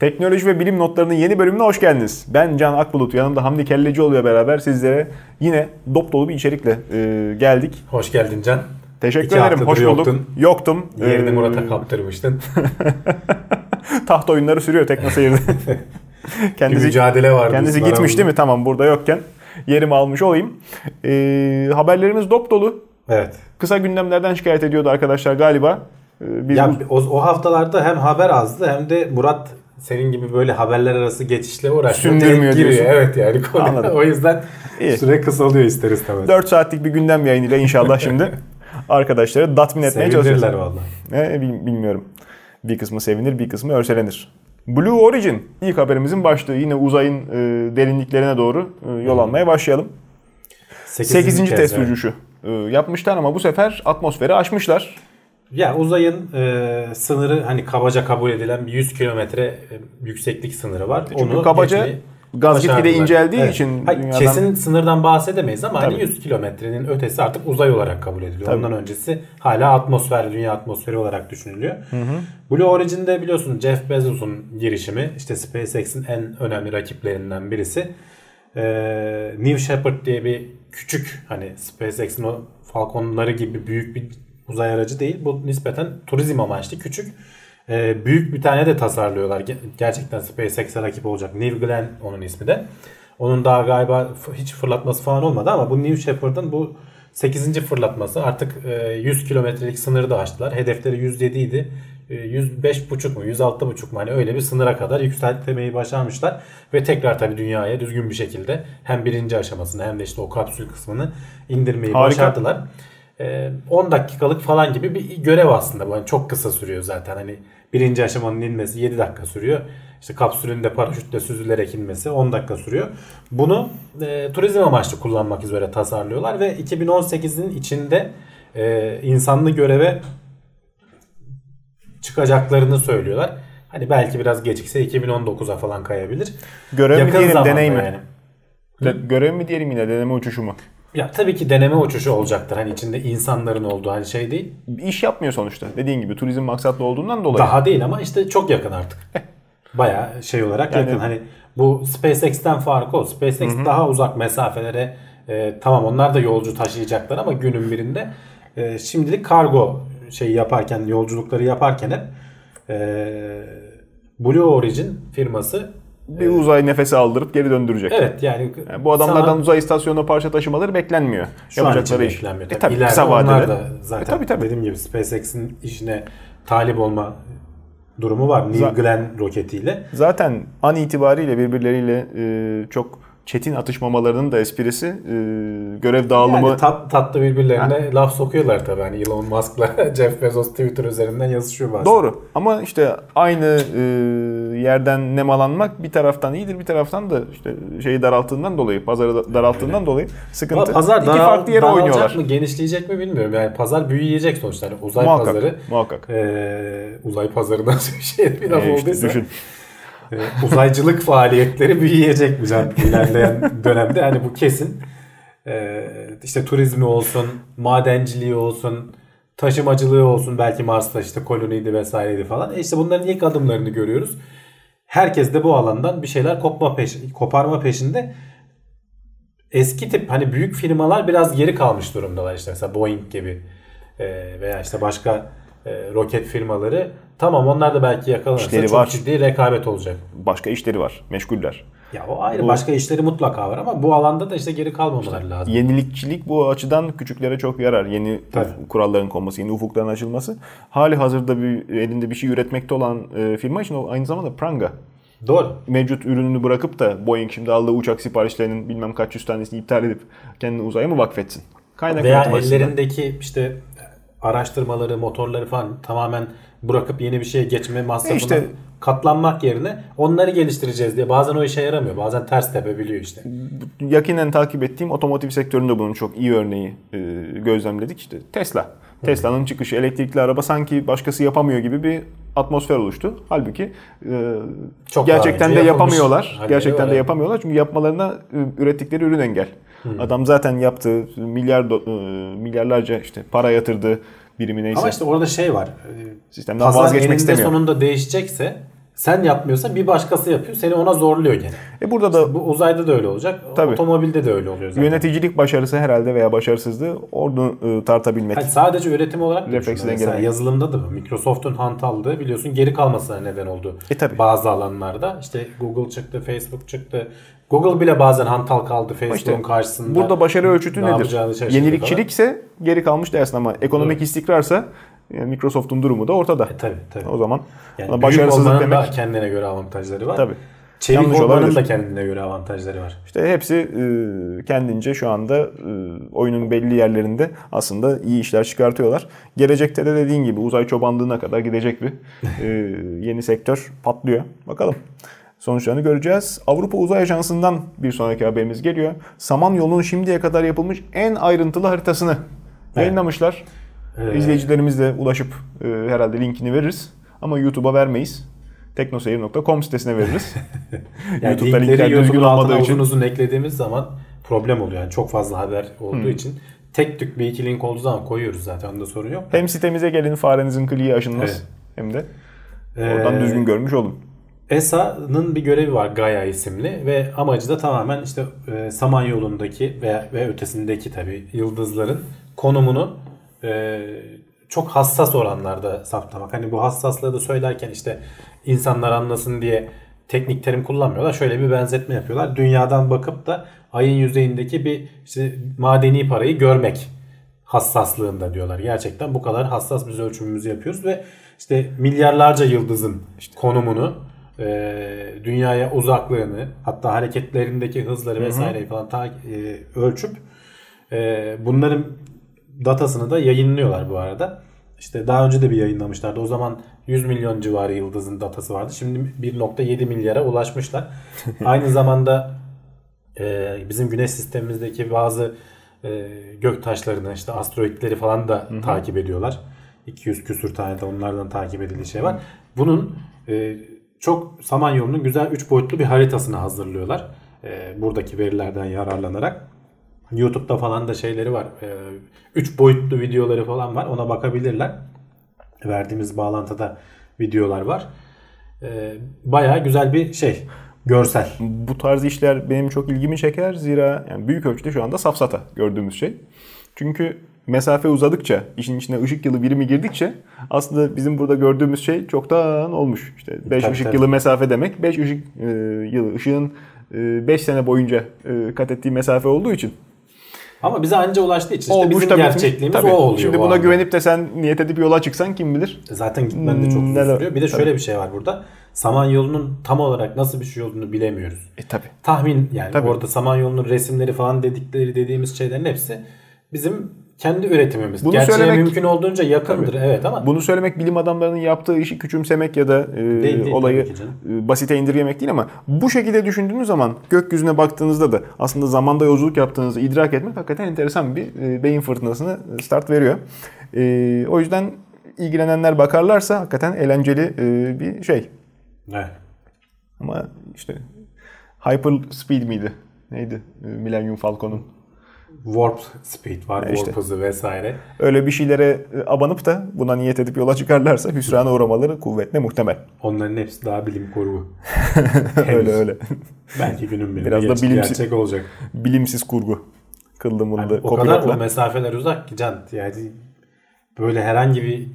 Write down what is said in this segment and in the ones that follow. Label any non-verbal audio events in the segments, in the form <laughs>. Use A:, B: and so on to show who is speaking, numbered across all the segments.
A: Teknoloji ve bilim notlarının yeni bölümüne hoş geldiniz. Ben Can Akbulut, yanımda Hamdi Kellecioğlu ile beraber sizlere yine dop dolu bir içerikle e, geldik.
B: Hoş geldin Can.
A: Teşekkür
B: İki
A: ederim, hoş bulduk.
B: yoktun.
A: Yoktum.
B: Yerini
A: Ee,
B: Murat'a kaptırmıştın. <laughs>
A: Taht oyunları sürüyor Tekno Seyir'de. <laughs>
B: Bir
A: kendisi
B: mücadele vardı.
A: kendisi gitmiş
B: oldu.
A: değil mi? Tamam burada yokken yerimi almış olayım. Ee, haberlerimiz dop dolu.
B: Evet.
A: Kısa gündemlerden şikayet ediyordu arkadaşlar galiba. Ee, biz
B: Ya o, o haftalarda hem haber azdı hem de Murat senin gibi böyle haberler arası geçişle uğraşıyor.
A: Sündürmüyor
B: giriyor.
A: diyorsun.
B: Evet yani konu.
A: Anladım. <laughs>
B: o yüzden
A: İyi.
B: süre kısalıyor ister istemez.
A: 4 saatlik bir gündem yayınıyla inşallah şimdi <laughs> arkadaşları tatmin etmeye çalışacağız.
B: Sevinirler valla.
A: Bil- bilmiyorum. Bir kısmı sevinir, bir kısmı örselenir. Blue Origin ilk haberimizin başlığı. Yine uzayın e, derinliklerine doğru e, yol almaya başlayalım. 8.
B: kez,
A: test
B: evet.
A: uçuşu e, yapmışlar ama bu sefer atmosferi aşmışlar.
B: Ya uzayın e, sınırı hani kabaca kabul edilen bir 100 kilometre e, yükseklik sınırı var.
A: Çünkü kabaca
B: geçmeyi
A: gaz gitgide inceldiği için
B: Hayır,
A: dünyadan-
B: kesin sınırdan bahsedemeyiz ama hani
A: Tabii.
B: 100 kilometrenin ötesi artık uzay olarak kabul ediliyor.
A: Tabii.
B: Ondan öncesi hala atmosfer, dünya atmosferi olarak düşünülüyor. Blue Origin'de biliyorsun Jeff Bezos'un girişimi işte SpaceX'in en önemli rakiplerinden birisi. Ee, New Shepard diye bir küçük hani SpaceX'in o Falcon'ları gibi büyük bir uzay aracı değil. Bu nispeten turizm amaçlı küçük. Ee, büyük bir tane de tasarlıyorlar. Ge- Gerçekten SpaceX'e rakip olacak. New Glenn onun ismi de. Onun daha galiba hiç fırlatması falan olmadı ama bu New Shepard'ın bu 8. fırlatması artık e, 100 kilometrelik sınırı da aştılar. Hedefleri 107 idi. E, 105,5 mu 106,5 mu hani öyle bir sınıra kadar yükseltmeyi başarmışlar. Ve tekrar tabii dünyaya düzgün bir şekilde hem birinci aşamasını hem de işte o kapsül kısmını indirmeyi
A: Harika.
B: başardılar. E, 10 dakikalık falan gibi bir görev aslında bu. Yani çok kısa sürüyor zaten. Hani birinci aşamanın inmesi 7 dakika sürüyor. İşte kapsülün de paraşütle süzülerek inmesi 10 dakika sürüyor. Bunu e, turizm amaçlı kullanmak üzere tasarlıyorlar ve 2018'in içinde e, insanlı göreve çıkacaklarını söylüyorlar. Hani belki biraz gecikse 2019'a falan kayabilir.
A: Görev mi diyelim, deney mi?
B: yani.
A: De- görev mi diyelim yine, deneme uçuşu mu?
B: Ya tabii ki deneme uçuşu olacaktır. Hani içinde insanların olduğu hani şey değil.
A: İş yapmıyor sonuçta. Dediğin gibi turizm maksatlı olduğundan dolayı.
B: Daha değil ama işte çok yakın artık. <laughs> Baya şey olarak
A: Yani-
B: yakın. Hani bu SpaceX'ten farkı o. SpaceX daha uzak mesafelere e, tamam onlar da yolcu taşıyacaklar ama günün birinde e, şimdilik kargo şeyi yaparken yolculukları yaparken hep e, Blue Origin firması
A: Bir uzay nefesi aldırıp geri döndürecek.
B: evet yani,
A: Yani bu adamlardan
B: sana-
A: uzay istasyonuna parça taşımaları beklenmiyor.
B: Şu an için
A: Yapacakları iş.
B: beklenmiyor.
A: E
B: Tabii.
A: tabii
B: İleride
A: kısa
B: onlar
A: vadede.
B: da zaten
A: E tabii tabii.
B: dediğim gibi SpaceX'in işine talip olma durumu var. New
A: Za-
B: Glenn roketiyle.
A: Zaten an itibariyle birbirleriyle e, çok çetin atışmamalarının da esprisi e, görev dağılımı
B: Yani tat, tatlı birbirlerine laf sokuyorlar tabii. Hani Elon Musk'la <laughs> Jeff Bezos Twitter üzerinden yazışıyor bazen.
A: Doğru ama işte aynı e, yerden nemalanmak bir taraftan iyidir bir taraftan da işte şeyi daralttığından dolayı pazarı da- daralttığından dolayı
B: Ama
A: sıkıntı.
B: pazar
A: İki
B: daral,
A: farklı yere oynuyorlar.
B: mı, genişleyecek mi bilmiyorum. Yani pazar büyüyecek sonuçta. Yani uzay
A: Muhakkak,
B: pazarı.
A: muhakkak.
B: Ee, uzay pazarı nasıl <laughs> bir şey bir laf
A: E, işte
B: olduysa.
A: düşün.
B: E, uzaycılık faaliyetleri büyüyecek can ilerleyen dönemde. Hani bu kesin. E, işte turizmi olsun, madenciliği olsun, taşımacılığı olsun. Belki Mars'ta işte koloniydi vesaireydi falan. E işte bunların ilk adımlarını görüyoruz. Herkes de bu alandan bir şeyler kopma peş, koparma peşinde. Eski tip hani büyük firmalar biraz geri kalmış durumdalar işte mesela Boeing gibi e, veya işte başka e, roket firmaları. Tamam onlar da belki yakalanırsa
A: İşleri
B: çok
A: var.
B: ciddi rekabet olacak.
A: Başka işleri var. Meşguller.
B: Ya o ayrı başka işleri mutlaka var ama bu alanda da işte geri kalmamaları lazım.
A: Yenilikçilik bu açıdan küçüklere çok yarar. Yeni
B: Tabii.
A: kuralların konması, yeni ufukların açılması. Hali hazırda bir elinde bir şey üretmekte olan e, firma için o aynı zamanda pranga.
B: Doğru.
A: Mevcut ürününü bırakıp da Boeing şimdi aldığı uçak siparişlerinin bilmem kaç yüz tanesini iptal edip kendini uzaya mı vakfetsin? Kaynak
B: Veya ellerindeki işte araştırmaları, motorları falan tamamen bırakıp yeni bir şeye geçme masrafına
A: E işte-
B: katlanmak yerine onları geliştireceğiz diye bazen o işe yaramıyor. Bazen ters tepebiliyor işte.
A: yakinen takip ettiğim otomotiv sektöründe bunun çok iyi örneği e, gözlemledik. İşte Tesla. Tesla'nın çıkışı elektrikli araba sanki başkası yapamıyor gibi bir atmosfer oluştu. Halbuki e,
B: Çok
A: gerçekten de yapamıyorlar. Gerçekten de
B: evet.
A: yapamıyorlar çünkü yapmalarına e, ürettikleri ürün engel. Adam zaten yaptığı milyar do- e, milyarlarca işte para yatırdığı birimi neyse
B: Ama işte orada şey var.
A: sistemden
B: Pazar
A: vazgeçmek istemiyor.
B: sonunda değişecekse sen yapmıyorsan bir başkası yapıyor. Seni ona zorluyor gene.
A: E burada da
B: Bu uzayda da öyle olacak.
A: Tabii.
B: Otomobilde de öyle oluyor zaten.
A: yöneticilik başarısı herhalde veya başarısızlığı orada e, tartabilmek.
B: Hani sadece üretim olarak
A: Refleksi dengelemek.
B: yazılımda da bu. Microsoft'un hantallığı biliyorsun geri kalmasına neden oldu.
A: E tabii.
B: Bazı alanlarda. İşte Google çıktı, Facebook çıktı. Google bile bazen hantal kaldı Facebook'un
A: İşte
B: karşısında.
A: Burada başarı ölçütü
B: Ne
A: nedir? Yenilikçilikse geri kalmış dersin ama ekonomik istikrarsa yani Microsoft'un durumu da ortada.
B: E, tabii tabii.
A: O zaman
B: Yani
A: başarısızlık demek
B: da kendine göre avantajları var.
A: tabii.
B: Çevik
A: Yanlış
B: olmanın
A: olabilir.
B: da kendine göre avantajları var.
A: İşte hepsi e, kendince şu anda e, oyunun belli yerlerinde aslında iyi işler çıkartıyorlar. Gelecekte de dediğin gibi uzay çobanlığına kadar gidecek bir e, <laughs> yeni sektör patlıyor. Bakalım. Sonuçlarını göreceğiz. Avrupa Uzay Ajansı'ndan bir sonraki haberimiz geliyor. Samanyolu'nun şimdiye kadar yapılmış en ayrıntılı haritasını yayınlamışlar.
B: Ee,
A: İzleyicilerimiz de ulaşıp e, herhalde linkini veririz. Ama YouTube'a vermeyiz. teknoseyir.com sitesine veririz. <laughs> <laughs>
B: Yani
A: YouTube'da linkler düzgün olmadığı
B: uzun
A: için.
B: uzun eklediğimiz zaman problem oluyor. Yani çok fazla haber olduğu için. Tek tük bir iki link olduğu zaman koyuyoruz zaten. Onda sorun yok.
A: Hem sitemize gelin farenizin kliği aşınmaz.
B: Evet.
A: Hem de oradan
B: Ee,
A: düzgün görmüş olun.
B: ESA'nın bir görevi var Gaia isimli ve amacı da tamamen işte e, Samanyolu'ndaki ve, ve ötesindeki tabi yıldızların konumunu e, çok hassas oranlarda saptamak. Hani bu hassaslığı da söylerken işte insanlar anlasın diye teknik terim kullanmıyorlar. Şöyle bir benzetme yapıyorlar. Dünyadan bakıp da ayın yüzeyindeki bir işte madeni parayı görmek hassaslığında diyorlar. Gerçekten bu kadar hassas biz ölçümümüzü yapıyoruz ve işte milyarlarca yıldızın konumunu, e, dünyaya uzaklığını, hatta hareketlerindeki hızları vesaireyi falan ta- e, ölçüp e, bunların datasını da yayınlıyorlar bu arada. İşte daha önce de bir yayınlamışlardı. O zaman 100 milyon civarı yıldızın datası vardı. Şimdi 1.7 milyara ulaşmışlar. <laughs> Aynı zamanda e, bizim güneş sistemimizdeki bazı e, gök taşlarını işte asteroidleri falan da takip ediyorlar. 200 küsür tane de onlardan takip edildiği şey var. Bunun e, çok Samanyolu'nun güzel 3 boyutlu bir haritasını hazırlıyorlar. E, buradaki verilerden yararlanarak. YouTube'da falan da şeyleri var. 3 boyutlu videoları falan var. Ona bakabilirler. Verdiğimiz bağlantıda videolar var. E, bayağı güzel bir şey. Görsel.
A: Bu tarz işler benim çok ilgimi çeker. Zira yani büyük ölçüde şu anda safsata gördüğümüz şey. Çünkü mesafe uzadıkça, işin içine ışık yılı birimi girdikçe aslında bizim burada gördüğümüz şey çoktan olmuş. İşte 5
B: Tabii,
A: ışık
B: tabii.
A: yılı mesafe demek. 5 ışık e, yılı ışığın 5 sene boyunca e, kat ettiği mesafe olduğu için
B: Ama bize anca ulaştığı için işte
A: olmuş
B: bizim
A: da bitmiş.
B: gerçekliğimiz
A: Tabii.
B: o oluyor.
A: Şimdi buna
B: anda.
A: güvenip de sen niyet edip yola çıksan kim bilir?
B: Zaten gitmen de çok uzun sürüyor. Bir de şöyle bir şey var burada. Samanyolu'nun tam olarak nasıl bir şey olduğunu bilemiyoruz.
A: E tabi.
B: Tahmin yani
A: Tabii.
B: orada Samanyolu'nun resimleri falan dedikleri dediğimiz şeylerin hepsi bizim kendi üretimimiz.
A: Bunu
B: Gerçeğe
A: söylemek-
B: mümkün olduğunca yakındır evet ama
A: Bunu söylemek bilim adamlarının yaptığı işi küçümsemek ya da e,
B: değil
A: olayı
B: tabii ki canım.
A: e, basite indirgemek değil ama bu şekilde düşündüğünüz zaman gökyüzüne baktığınızda da aslında zamanda yolculuk yaptığınızı idrak etmek hakikaten enteresan bir e, beyin fırtınasını start veriyor. E, o yüzden ilgilenenler bakarlarsa hakikaten eğlenceli e, bir şey.
B: evet.
A: Ama işte Hyper Speed miydi? Neydi? E, Millennium Falcon'un.
B: Warp speed var,
A: E
B: warp
A: işte.
B: hızı vesaire.
A: Öyle bir şeylere e, abanıp da buna niyet edip yola çıkarlarsa hüsrana uğramaları kuvvetle muhtemel.
B: Onların hepsi daha bilim kurgu. <laughs>
A: öyle öyle.
B: Belki günün birinde
A: Biraz da
B: gerçek,
A: bilimsi-
B: gerçek olacak.
A: Bilimsiz kurgu. Kıldım bunu
B: Yani
A: da
B: o kadar o mesafeler uzak ki can yani böyle herhangi bir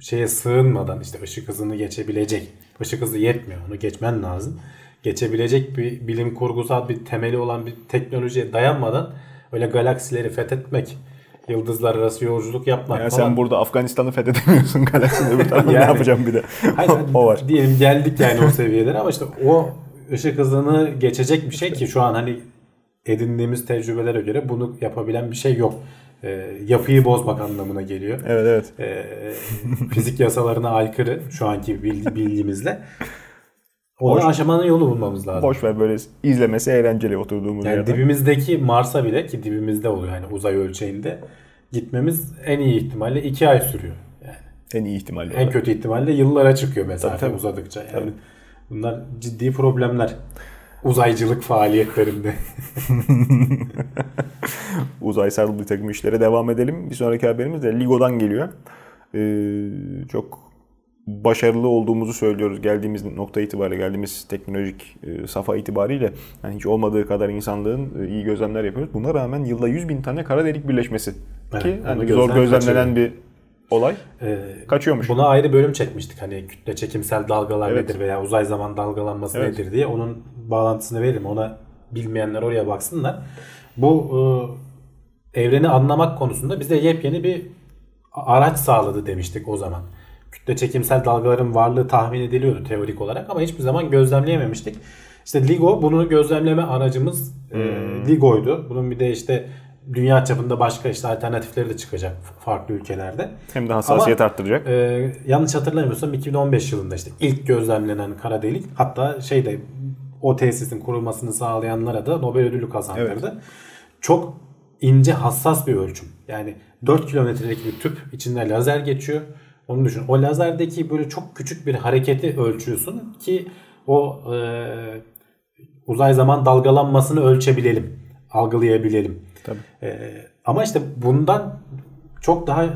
B: şeye sığınmadan işte ışık hızını geçebilecek. Işık hızı yetmiyor. Onu geçmen lazım. Geçebilecek bir bilim kurgusal bir temeli olan bir teknolojiye dayanmadan öyle galaksileri fethetmek, yıldızlar arası yolculuk yapmak
A: Yani
B: falan.
A: sen burada Afganistan'ı fethedemiyorsun <laughs> galaksinin öbür tarafında ne
B: Yani.
A: yapacağım bir de. <laughs>
B: Hayır, <laughs>
A: o var.
B: Diyelim geldik yani o seviyelere ama işte o ışık hızını geçecek bir şey ki şu an hani edindiğimiz tecrübelere göre bunu yapabilen bir şey yok. Ee, yapıyı bozmak anlamına geliyor.
A: Evet evet.
B: Ee, fizik yasalarına aykırı şu anki bildi- bilgimizle. Onu
A: Boş-
B: aşamanın yolu bulmamız lazım.
A: Boş ver böyle izlemesi eğlenceli oturduğumuz
B: Yani
A: yerde.
B: dibimizdeki Mars'a bile ki dibimizde oluyor hani uzay ölçeğinde gitmemiz en iyi ihtimalle 2 ay sürüyor. Yani
A: En iyi ihtimalle.
B: en kötü ihtimalle yıllara çıkıyor mesafe
A: Tabii, tabii.
B: uzadıkça. Yani bunlar ciddi problemler. Uzaycılık faaliyetlerinde. <laughs>
A: Uzaysal bir takım işlere devam edelim. Bir sonraki haberimiz de Ligo'dan geliyor. Ee, çok başarılı olduğumuzu söylüyoruz geldiğimiz nokta itibariyle, geldiğimiz teknolojik e, safa itibariyle. Yani hiç olmadığı kadar insanlığın e, iyi gözlemler yapıyoruz. Buna rağmen yılda 100 bin tane kara delik birleşmesi.
B: Evet,
A: Ki
B: onu
A: hani
B: gözden
A: zor gözlemlenen
B: kaçırıyor.
A: bir olay.
B: Ee,
A: Kaçıyormuş.
B: Buna ayrı bölüm çekmiştik. Hani kütle çekimsel dalgalar
A: Evet.
B: nedir veya uzay zaman dalgalanması
A: Evet.
B: nedir diye. Onun bağlantısını veririm. Ona bilmeyenler oraya baksınlar. Bu e, evreni anlamak konusunda bize yepyeni bir araç sağladı demiştik o zaman. Kütle çekimsel dalgaların varlığı tahmin ediliyordu teorik olarak ama hiçbir zaman gözlemleyememiştik. İşte LIGO bunu gözlemleme aracımız e, LIGO'ydu. Bunun bir de işte dünya çapında başka işte alternatifleri de çıkacak farklı ülkelerde.
A: Hem de hassasiyet
B: Ama-
A: arttıracak.
B: Ee, yanlış hatırlamıyorsam 2015 yılında işte ilk gözlemlenen kara delik hatta şeyde o tesisin kurulmasını sağlayanlara da Nobel ödülü kazandırdı. Çok ince hassas bir ölçüm. Yani 4 kilometrelik bir tüp içinde lazer geçiyor. Onu düşün. O lazerdeki böyle çok küçük bir hareketi ölçüyorsun ki o e, uzay zaman dalgalanmasını ölçebilelim, algılayabilelim.
A: Tabii.
B: Ee, ama işte bundan çok daha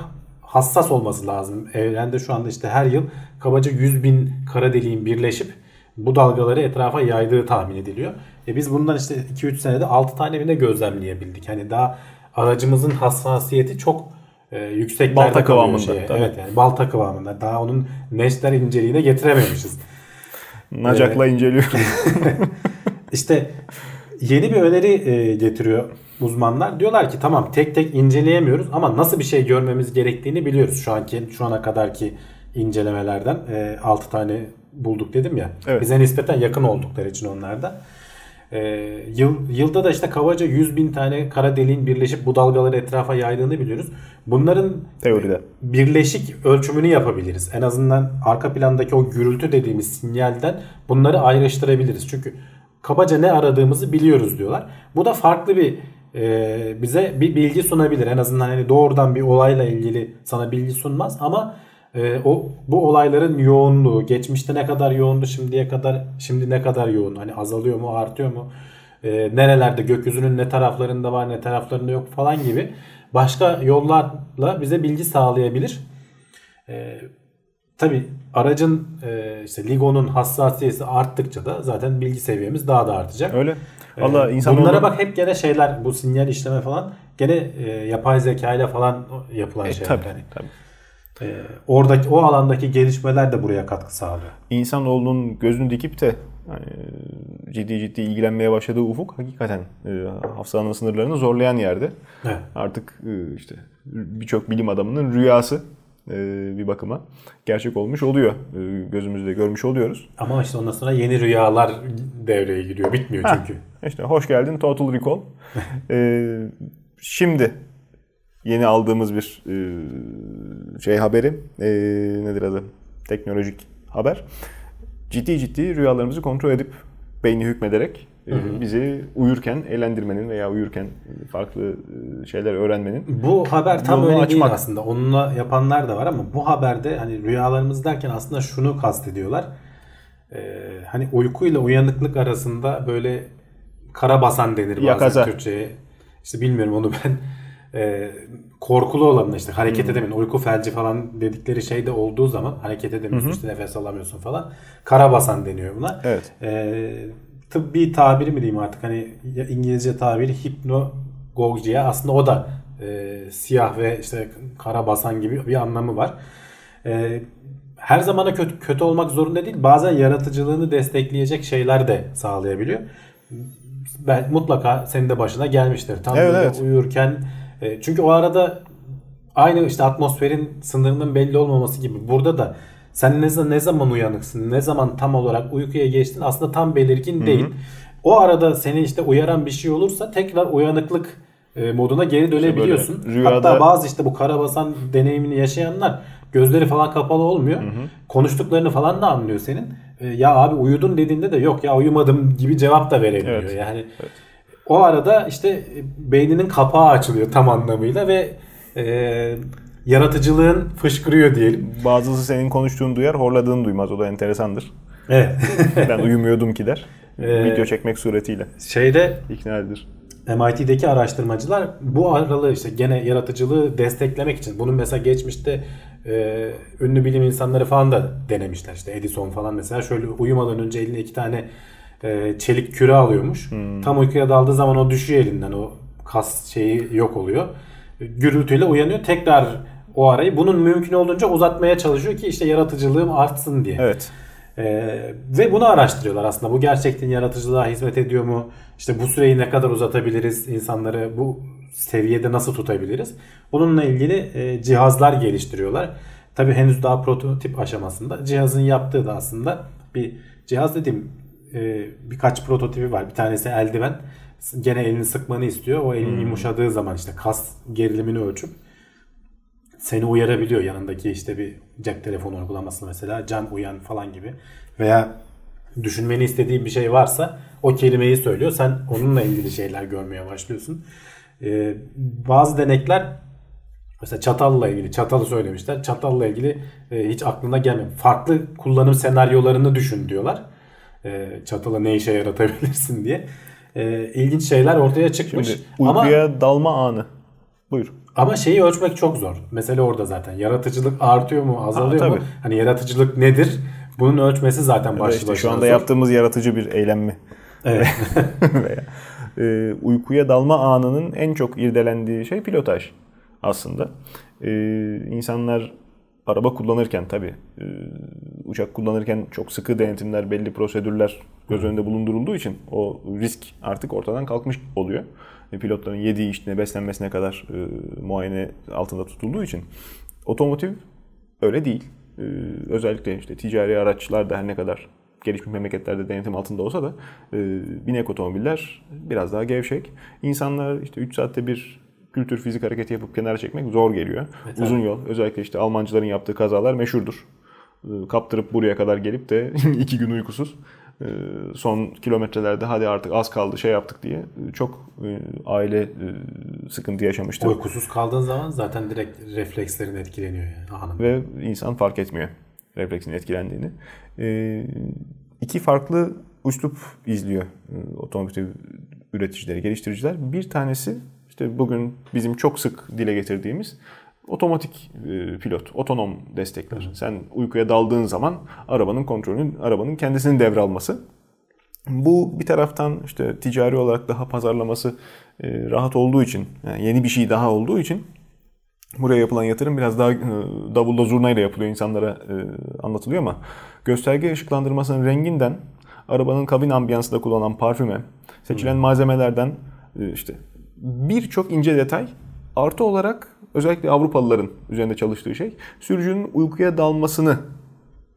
B: hassas olması lazım. Evrende şu anda işte her yıl kabaca 100 bin kara deliğin birleşip bu dalgaları etrafa yaydığı tahmin ediliyor. E biz bundan işte 2-3 senede 6 tane bile gözlemleyebildik. Hani daha aracımızın hassasiyeti çok e, yükseklerde
A: Balta kıvamında, tabii.
B: Evet yani balta kıvamında. Daha onun neşter inceliğine getirememişiz.
A: Nacakla inceliyor. <laughs>
B: İşte yeni bir öneri e, getiriyor uzmanlar. Diyorlar ki tamam tek tek inceleyemiyoruz ama nasıl bir şey görmemiz gerektiğini biliyoruz. Şu anki şu ana kadarki incelemelerden e, 6 tane bulduk dedim ya.
A: Evet.
B: Bize nispeten yakın oldukları için onlarda. E, yıl, yılda da işte kabaca 100 bin tane kara deliğin birleşip bu dalgaları etrafa yaydığını biliyoruz. Bunların
A: Teoride.
B: birleşik ölçümünü yapabiliriz. En azından arka plandaki o gürültü dediğimiz sinyalden bunları ayrıştırabiliriz. Çünkü kabaca ne aradığımızı biliyoruz diyorlar. Bu da farklı bir e, bize bir bilgi sunabilir. En azından hani doğrudan bir olayla ilgili sana bilgi sunmaz ama e, o bu olayların yoğunluğu, geçmişte ne kadar yoğundu, şimdiye kadar şimdi ne kadar yoğun, hani azalıyor mu, artıyor mu? e, nerelerde gökyüzünün ne taraflarında var ne taraflarında yok falan gibi başka yollarla bize bilgi sağlayabilir. E, Tabi aracın e, işte LIGO'nun hassasiyeti arttıkça da zaten bilgi seviyemiz daha da artacak.
A: Öyle.
B: E,
A: Valla insan
B: Bunlara bak hep gene şeyler bu sinyal işleme falan gene e, yapay zeka ile falan yapılan
A: E,
B: şeyler.
A: tabii,
B: Yani.
A: tabii.
B: E, oradaki o alandaki gelişmeler de buraya katkı sağlıyor.
A: İnsanoğlunun gözünü dikip de yani, ciddi ciddi ilgilenmeye başladığı ufuk hakikaten e, hafızanın sınırlarını zorlayan yerde.
B: Evet.
A: Artık e, işte birçok bilim adamının rüyası e, bir bakıma gerçek olmuş oluyor. E, gözümüzde görmüş oluyoruz.
B: Ama işte ondan sonra yeni rüyalar devreye giriyor. Bitmiyor
A: Ha,
B: çünkü.
A: İşte hoş geldin Total Recall. <laughs> E, şimdi yeni aldığımız bir e, şey haberi e, nedir adı? Teknolojik haber. Ciddi ciddi rüyalarımızı kontrol edip beyni hükmederek e, bizi uyurken eğlendirmenin veya uyurken farklı e, şeyler öğrenmenin
B: Bu haber tam öyle
A: açmak.
B: değil aslında. Onunla yapanlar da var ama bu haberde hani rüyalarımız derken aslında şunu kastediyorlar. Ee, hani uykuyla uyanıklık arasında böyle kara basan denir bazen
A: Yakaza.
B: Türkçe'ye. İşte bilmiyorum onu ben e, korkulu olanla işte hareket edemiyorsun. Uyku felci falan dedikleri şey de olduğu zaman hareket edemiyorsun işte nefes alamıyorsun falan. Kara basan deniyor buna.
A: Evet.
B: E, tıbbi tabiri mi diyeyim artık hani İngilizce tabiri hipnogogya aslında o da e, siyah ve işte kara basan gibi bir anlamı var. E, her zamana kötü, kötü olmak zorunda değil. Bazen yaratıcılığını destekleyecek şeyler de sağlayabiliyor. Ben mutlaka senin de başına gelmiştir. Tam
A: Evet, evet.
B: uyurken e, çünkü o arada aynı işte atmosferin sınırının belli olmaması gibi burada da sen ne, ne zaman uyanıksın, ne zaman tam olarak uykuya geçtin aslında tam belirgin değil. O arada seni işte uyaran bir şey olursa tekrar uyanıklık e, moduna geri dönebiliyorsun.
A: böyle rüyada-
B: Hatta bazı işte bu karabasan deneyimini yaşayanlar gözleri falan kapalı olmuyor. Konuştuklarını falan da anlıyor senin. E, ya abi uyudun dediğinde de yok ya uyumadım gibi cevap da verebiliyor.
A: Evet.
B: Yani o arada işte e, beyninin kapağı açılıyor tam anlamıyla ve e, yaratıcılığın fışkırıyor diyelim.
A: bazısı senin konuştuğunu duyar, horladığını duymaz. O da enteresandır.
B: Evet. <laughs>
A: Ben uyumuyordum ki der.
B: Ee,
A: Video çekmek suretiyle
B: Şeyde
A: ikna edilir.
B: MIT'deki araştırmacılar bu aralığı işte gene yaratıcılığı desteklemek için bunun mesela geçmişte e, ünlü bilim insanları falan da denemişler. İşte Edison falan mesela şöyle uyumadan önce eline iki tane e, çelik küre alıyormuş. Hmm. Tam uykuya daldığı zaman o düşüyor elinden. O kas şeyi yok oluyor. Gürültüyle uyanıyor. Tekrar o arayı bunun mümkün olduğunca uzatmaya çalışıyor ki işte yaratıcılığım artsın diye.
A: Evet.
B: Ee, ve bunu araştırıyorlar aslında. Bu gerçekten yaratıcılığa hizmet ediyor mu? İşte bu süreyi ne kadar uzatabiliriz? insanları bu seviyede nasıl tutabiliriz? Bununla ilgili e, cihazlar geliştiriyorlar. Tabi henüz daha prototip aşamasında. Cihazın yaptığı da aslında bir cihaz dediğim e, birkaç prototipi var. Bir tanesi eldiven. Gene elini sıkmanı istiyor. O elin hmm. yumuşadığı zaman işte kas gerilimini ölçüp seni uyarabiliyor yanındaki işte bir cep telefonu uygulaması mesela can uyan falan gibi veya düşünmeni istediği bir şey varsa o kelimeyi söylüyor. Sen onunla ilgili şeyler görmeye başlıyorsun. Ee, bazı denekler mesela çatalla ilgili çatalı söylemişler. Çatalla ilgili e, hiç aklına gelmiyor. Farklı kullanım senaryolarını düşün diyorlar. E, çatalı ne işe yaratabilirsin diye. E, ilginç şeyler ortaya çıkmış. Şimdi
A: uykuya Ama, dalma anı. Buyur.
B: Ama şeyi ölçmek çok zor. Mesele orada zaten. Yaratıcılık artıyor mu, azalıyor ha, mu? Hani yaratıcılık nedir? Bunun ölçmesi zaten başlı işte
A: Şu anda zor. yaptığımız yaratıcı bir eylem mi? Evet. <laughs> <laughs> E, uykuya dalma anının en çok irdelendiği şey pilotaj aslında. E, insanlar araba kullanırken tabi e, uçak kullanırken çok sıkı denetimler, belli prosedürler göz önünde bulundurulduğu için o risk artık ortadan kalkmış oluyor pilotların yediği içtiğine, beslenmesine kadar e, muayene altında tutulduğu için otomotiv öyle değil. E, özellikle işte ticari araçlar da her ne kadar gelişmiş memleketlerde denetim altında olsa da e, binek otomobiller biraz daha gevşek. İnsanlar işte 3 saatte bir kültür fizik hareketi yapıp kenara çekmek zor geliyor. Evet, Uzun yol özellikle işte Almancıların yaptığı kazalar meşhurdur. E, kaptırıp buraya kadar gelip de <laughs> iki gün uykusuz ee, son kilometrelerde hadi artık az kaldı şey yaptık diye çok e, aile e, sıkıntı yaşamıştı.
B: Uykusuz kaldığın zaman zaten direkt reflekslerin etkileniyor yani.
A: Ve insan fark etmiyor refleksin etkilendiğini. Ee, iki farklı üslup izliyor e, otomotiv üreticileri, geliştiriciler. Bir tanesi işte bugün bizim çok sık dile getirdiğimiz otomatik e, pilot, otonom destekler. Hı. Sen uykuya daldığın zaman arabanın kontrolünün, arabanın kendisinin devralması. Bu bir taraftan işte ticari olarak daha pazarlaması e, rahat olduğu için, yani yeni bir şey daha olduğu için buraya yapılan yatırım biraz daha e, davulla zurnayla yapılıyor insanlara anlatılıyor ama gösterge ışıklandırmasının renginden arabanın kabin ambiyansında kullanılan parfüme, seçilen malzemelerden işte birçok ince detay artı olarak özellikle Avrupalıların üzerinde çalıştığı şey sürücünün uykuya dalmasını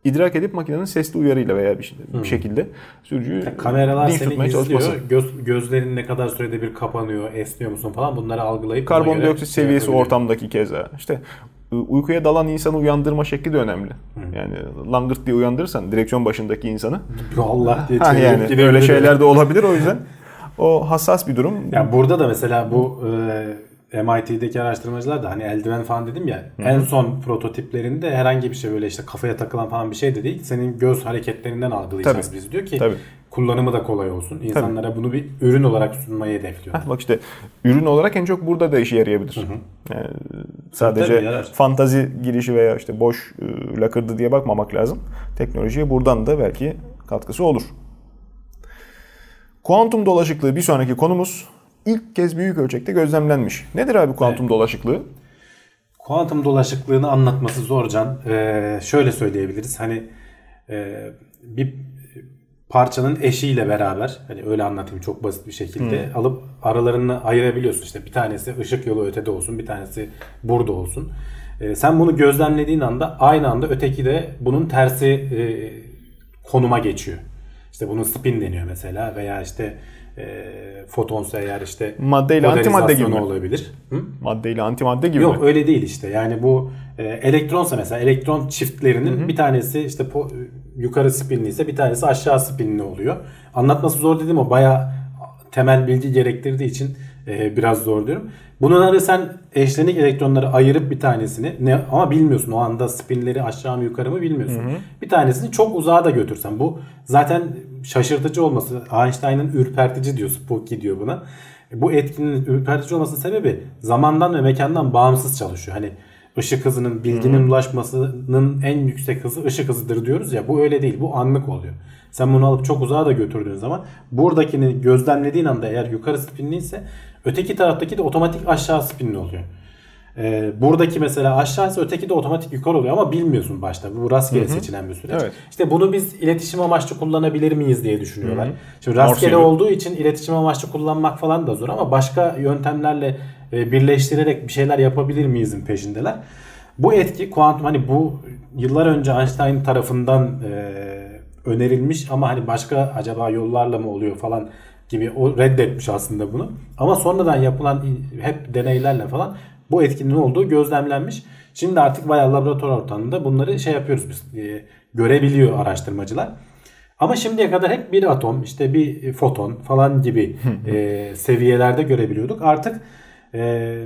A: idrak edip makinenin sesli uyarıyla veya bir, şey, bir hmm. şekilde sürücüyü
B: yani kameralar dinç tutmaya çalışması. Göz, gözlerin ne kadar sürede bir kapanıyor, esniyor musun falan bunları algılayıp
A: karbondioksit seviyesi ortamdaki keza. işte uykuya dalan insanı uyandırma şekli de önemli. Hmm. Yani langırt diye uyandırırsan direksiyon başındaki insanı
B: Allah diye
A: ha, yani öyle şeyler de olabilir o yüzden. <laughs> O hassas bir durum.
B: Yani burada da mesela bu e, MIT'deki araştırmacılar da hani eldiven falan dedim ya Hı-hı. en son prototiplerinde herhangi bir şey böyle işte kafaya takılan falan bir şey de değil. Senin göz hareketlerinden algılayacağız Tabii. biz diyor ki Tabii. kullanımı da kolay olsun. İnsanlara Tabii. bunu bir ürün olarak sunmayı hedefliyor.
A: Heh, bak işte ürün olarak en çok burada da işe yarayabilir. Hı hı. Yani sadece Tabii, fantazi girişi veya işte boş ıı, lakırdı diye bakmamak lazım. Teknolojiye buradan da belki katkısı olur. Kuantum dolaşıklığı bir sonraki konumuz ilk kez büyük ölçekte gözlemlenmiş. Nedir abi kuantum evet. dolaşıklığı?
B: Kuantum dolaşıklığını anlatması zor Can. Ee, şöyle söyleyebiliriz. Hani e, bir parçanın eşiyle beraber hani öyle anlatayım çok basit bir şekilde hmm. alıp aralarını ayırabiliyorsun. İşte bir tanesi ışık yolu ötede olsun, bir tanesi burada olsun. Ee, sen bunu gözlemlediğin anda aynı anda öteki de bunun tersi e, konuma geçiyor. İşte bunun spin deniyor mesela veya işte e, fotonsa eğer işte
A: madde ile antimadde gibi
B: mi? olabilir.
A: Hı? Madde ile antimadde gibi
B: Yok mi? öyle değil işte. Yani bu e, elektronsa mesela elektron çiftlerinin hı hı. bir tanesi işte po, yukarı spinli ise bir tanesi aşağı spinli oluyor. Anlatması zor dedim o baya temel bilgi gerektirdiği için e, biraz zor diyorum. Bunları sen eşlenik elektronları ayırıp bir tanesini ne ama bilmiyorsun o anda spinleri aşağı mı yukarı mı bilmiyorsun. Hı hı. Bir tanesini çok uzağa da götürsen bu zaten şaşırtıcı olması Einstein'ın ürpertici diyor spooky diyor buna. Bu etkinin ürpertici olmasının sebebi zamandan ve mekandan bağımsız çalışıyor. Hani ışık hızının bilginin ulaşmasının en yüksek hızı ışık hızıdır diyoruz ya bu öyle değil bu anlık oluyor. Sen bunu alıp çok uzağa da götürdüğün zaman buradakini gözlemlediğin anda eğer yukarı spinliyse öteki taraftaki de otomatik aşağı spinli oluyor. Ee, buradaki mesela aşağısı öteki de otomatik yukarı oluyor ama bilmiyorsun başta. Bu rastgele Hı-hı. seçilen bir süreç. Evet. İşte bunu biz iletişim amaçlı kullanabilir miyiz diye düşünüyorlar. Hı-hı. Şimdi rastgele Morse olduğu için iletişim amaçlı kullanmak falan da zor ama başka yöntemlerle e, birleştirerek bir şeyler yapabilir miyizin peşindeler. Bu etki kuantum hani bu yıllar önce Einstein tarafından e, önerilmiş ama hani başka acaba yollarla mı oluyor falan gibi o reddetmiş aslında bunu. Ama sonradan yapılan hep deneylerle falan bu etkinin olduğu gözlemlenmiş. Şimdi artık bayağı laboratuvar ortamında bunları şey yapıyoruz biz. E, görebiliyor araştırmacılar. Ama şimdiye kadar hep bir atom, işte bir foton falan gibi e, seviyelerde görebiliyorduk. Artık e,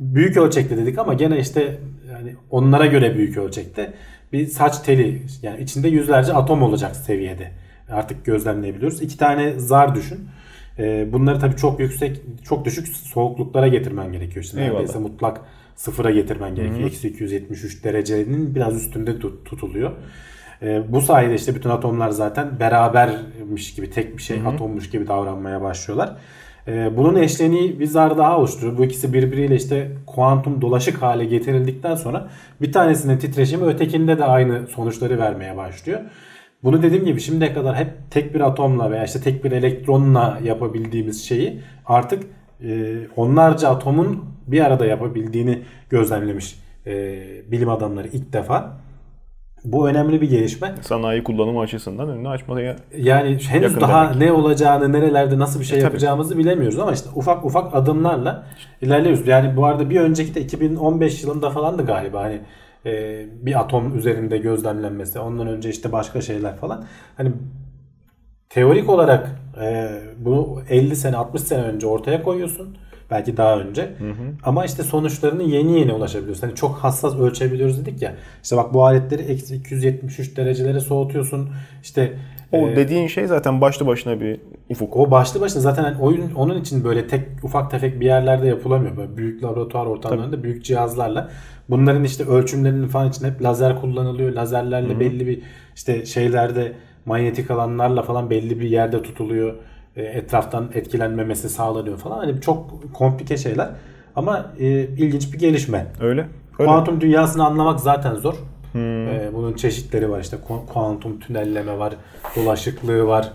B: büyük ölçekte dedik ama gene işte yani onlara göre büyük ölçekte bir saç teli yani içinde yüzlerce atom olacak seviyede artık gözlemleyebiliyoruz. İki tane zar düşün. E, bunları tabii çok yüksek, çok düşük soğukluklara getirmen gerekiyor. İşte neredeyse mutlak sıfıra getirmen gerekiyor. Eksi 273 derecenin biraz üstünde tut, tutuluyor. E, bu sayede işte bütün atomlar zaten berabermiş gibi tek bir şey Hı-hı. atommuş gibi davranmaya başlıyorlar. E, bunun eşleniği bir zar daha oluşturuyor. Bu ikisi birbiriyle işte kuantum dolaşık hale getirildikten sonra bir tanesinin titreşimi ötekinde de aynı sonuçları vermeye başlıyor. Bunu dediğim gibi şimdiye kadar hep tek bir atomla veya işte tek bir elektronla yapabildiğimiz şeyi artık e, onlarca atomun bir arada yapabildiğini gözlemlemiş e, bilim adamları ilk defa. Bu önemli bir gelişme.
A: Sanayi kullanımı açısından önünü açmaya
B: Yani henüz daha demek. ne olacağını, nerelerde nasıl bir şey e, yapacağımızı bilemiyoruz ama işte ufak ufak adımlarla ilerliyoruz. Yani bu arada bir önceki de 2015 yılında falandı galiba hani e, bir atom üzerinde gözlemlenmesi. Ondan önce işte başka şeyler falan. Hani teorik olarak e, bunu 50 sene 60 sene önce ortaya koyuyorsun. Belki daha önce. Hı hı. Ama işte sonuçlarını yeni yeni ulaşabiliyorsun. Hani çok hassas ölçebiliyoruz dedik ya. İşte bak bu aletleri eksi 273 derecelere soğutuyorsun. İşte
A: o ee, dediğin şey zaten başlı başına bir ufuk.
B: O başlı başına zaten hani oyun onun için böyle tek ufak tefek bir yerlerde yapılamıyor. Böyle büyük laboratuvar ortamlarında Tabii. büyük cihazlarla. Bunların işte ölçümlerinin falan için hep lazer kullanılıyor. Lazerlerle Hı-hı. belli bir işte şeylerde manyetik alanlarla falan belli bir yerde tutuluyor. E, etraftan etkilenmemesi sağlanıyor falan. Hani çok komplike şeyler. Ama e, ilginç bir gelişme.
A: Öyle.
B: Öyle. Kuantum dünyasını anlamak zaten zor. Hmm. Ee, bunun çeşitleri var işte kuantum tünelleme var, dolaşıklığı var.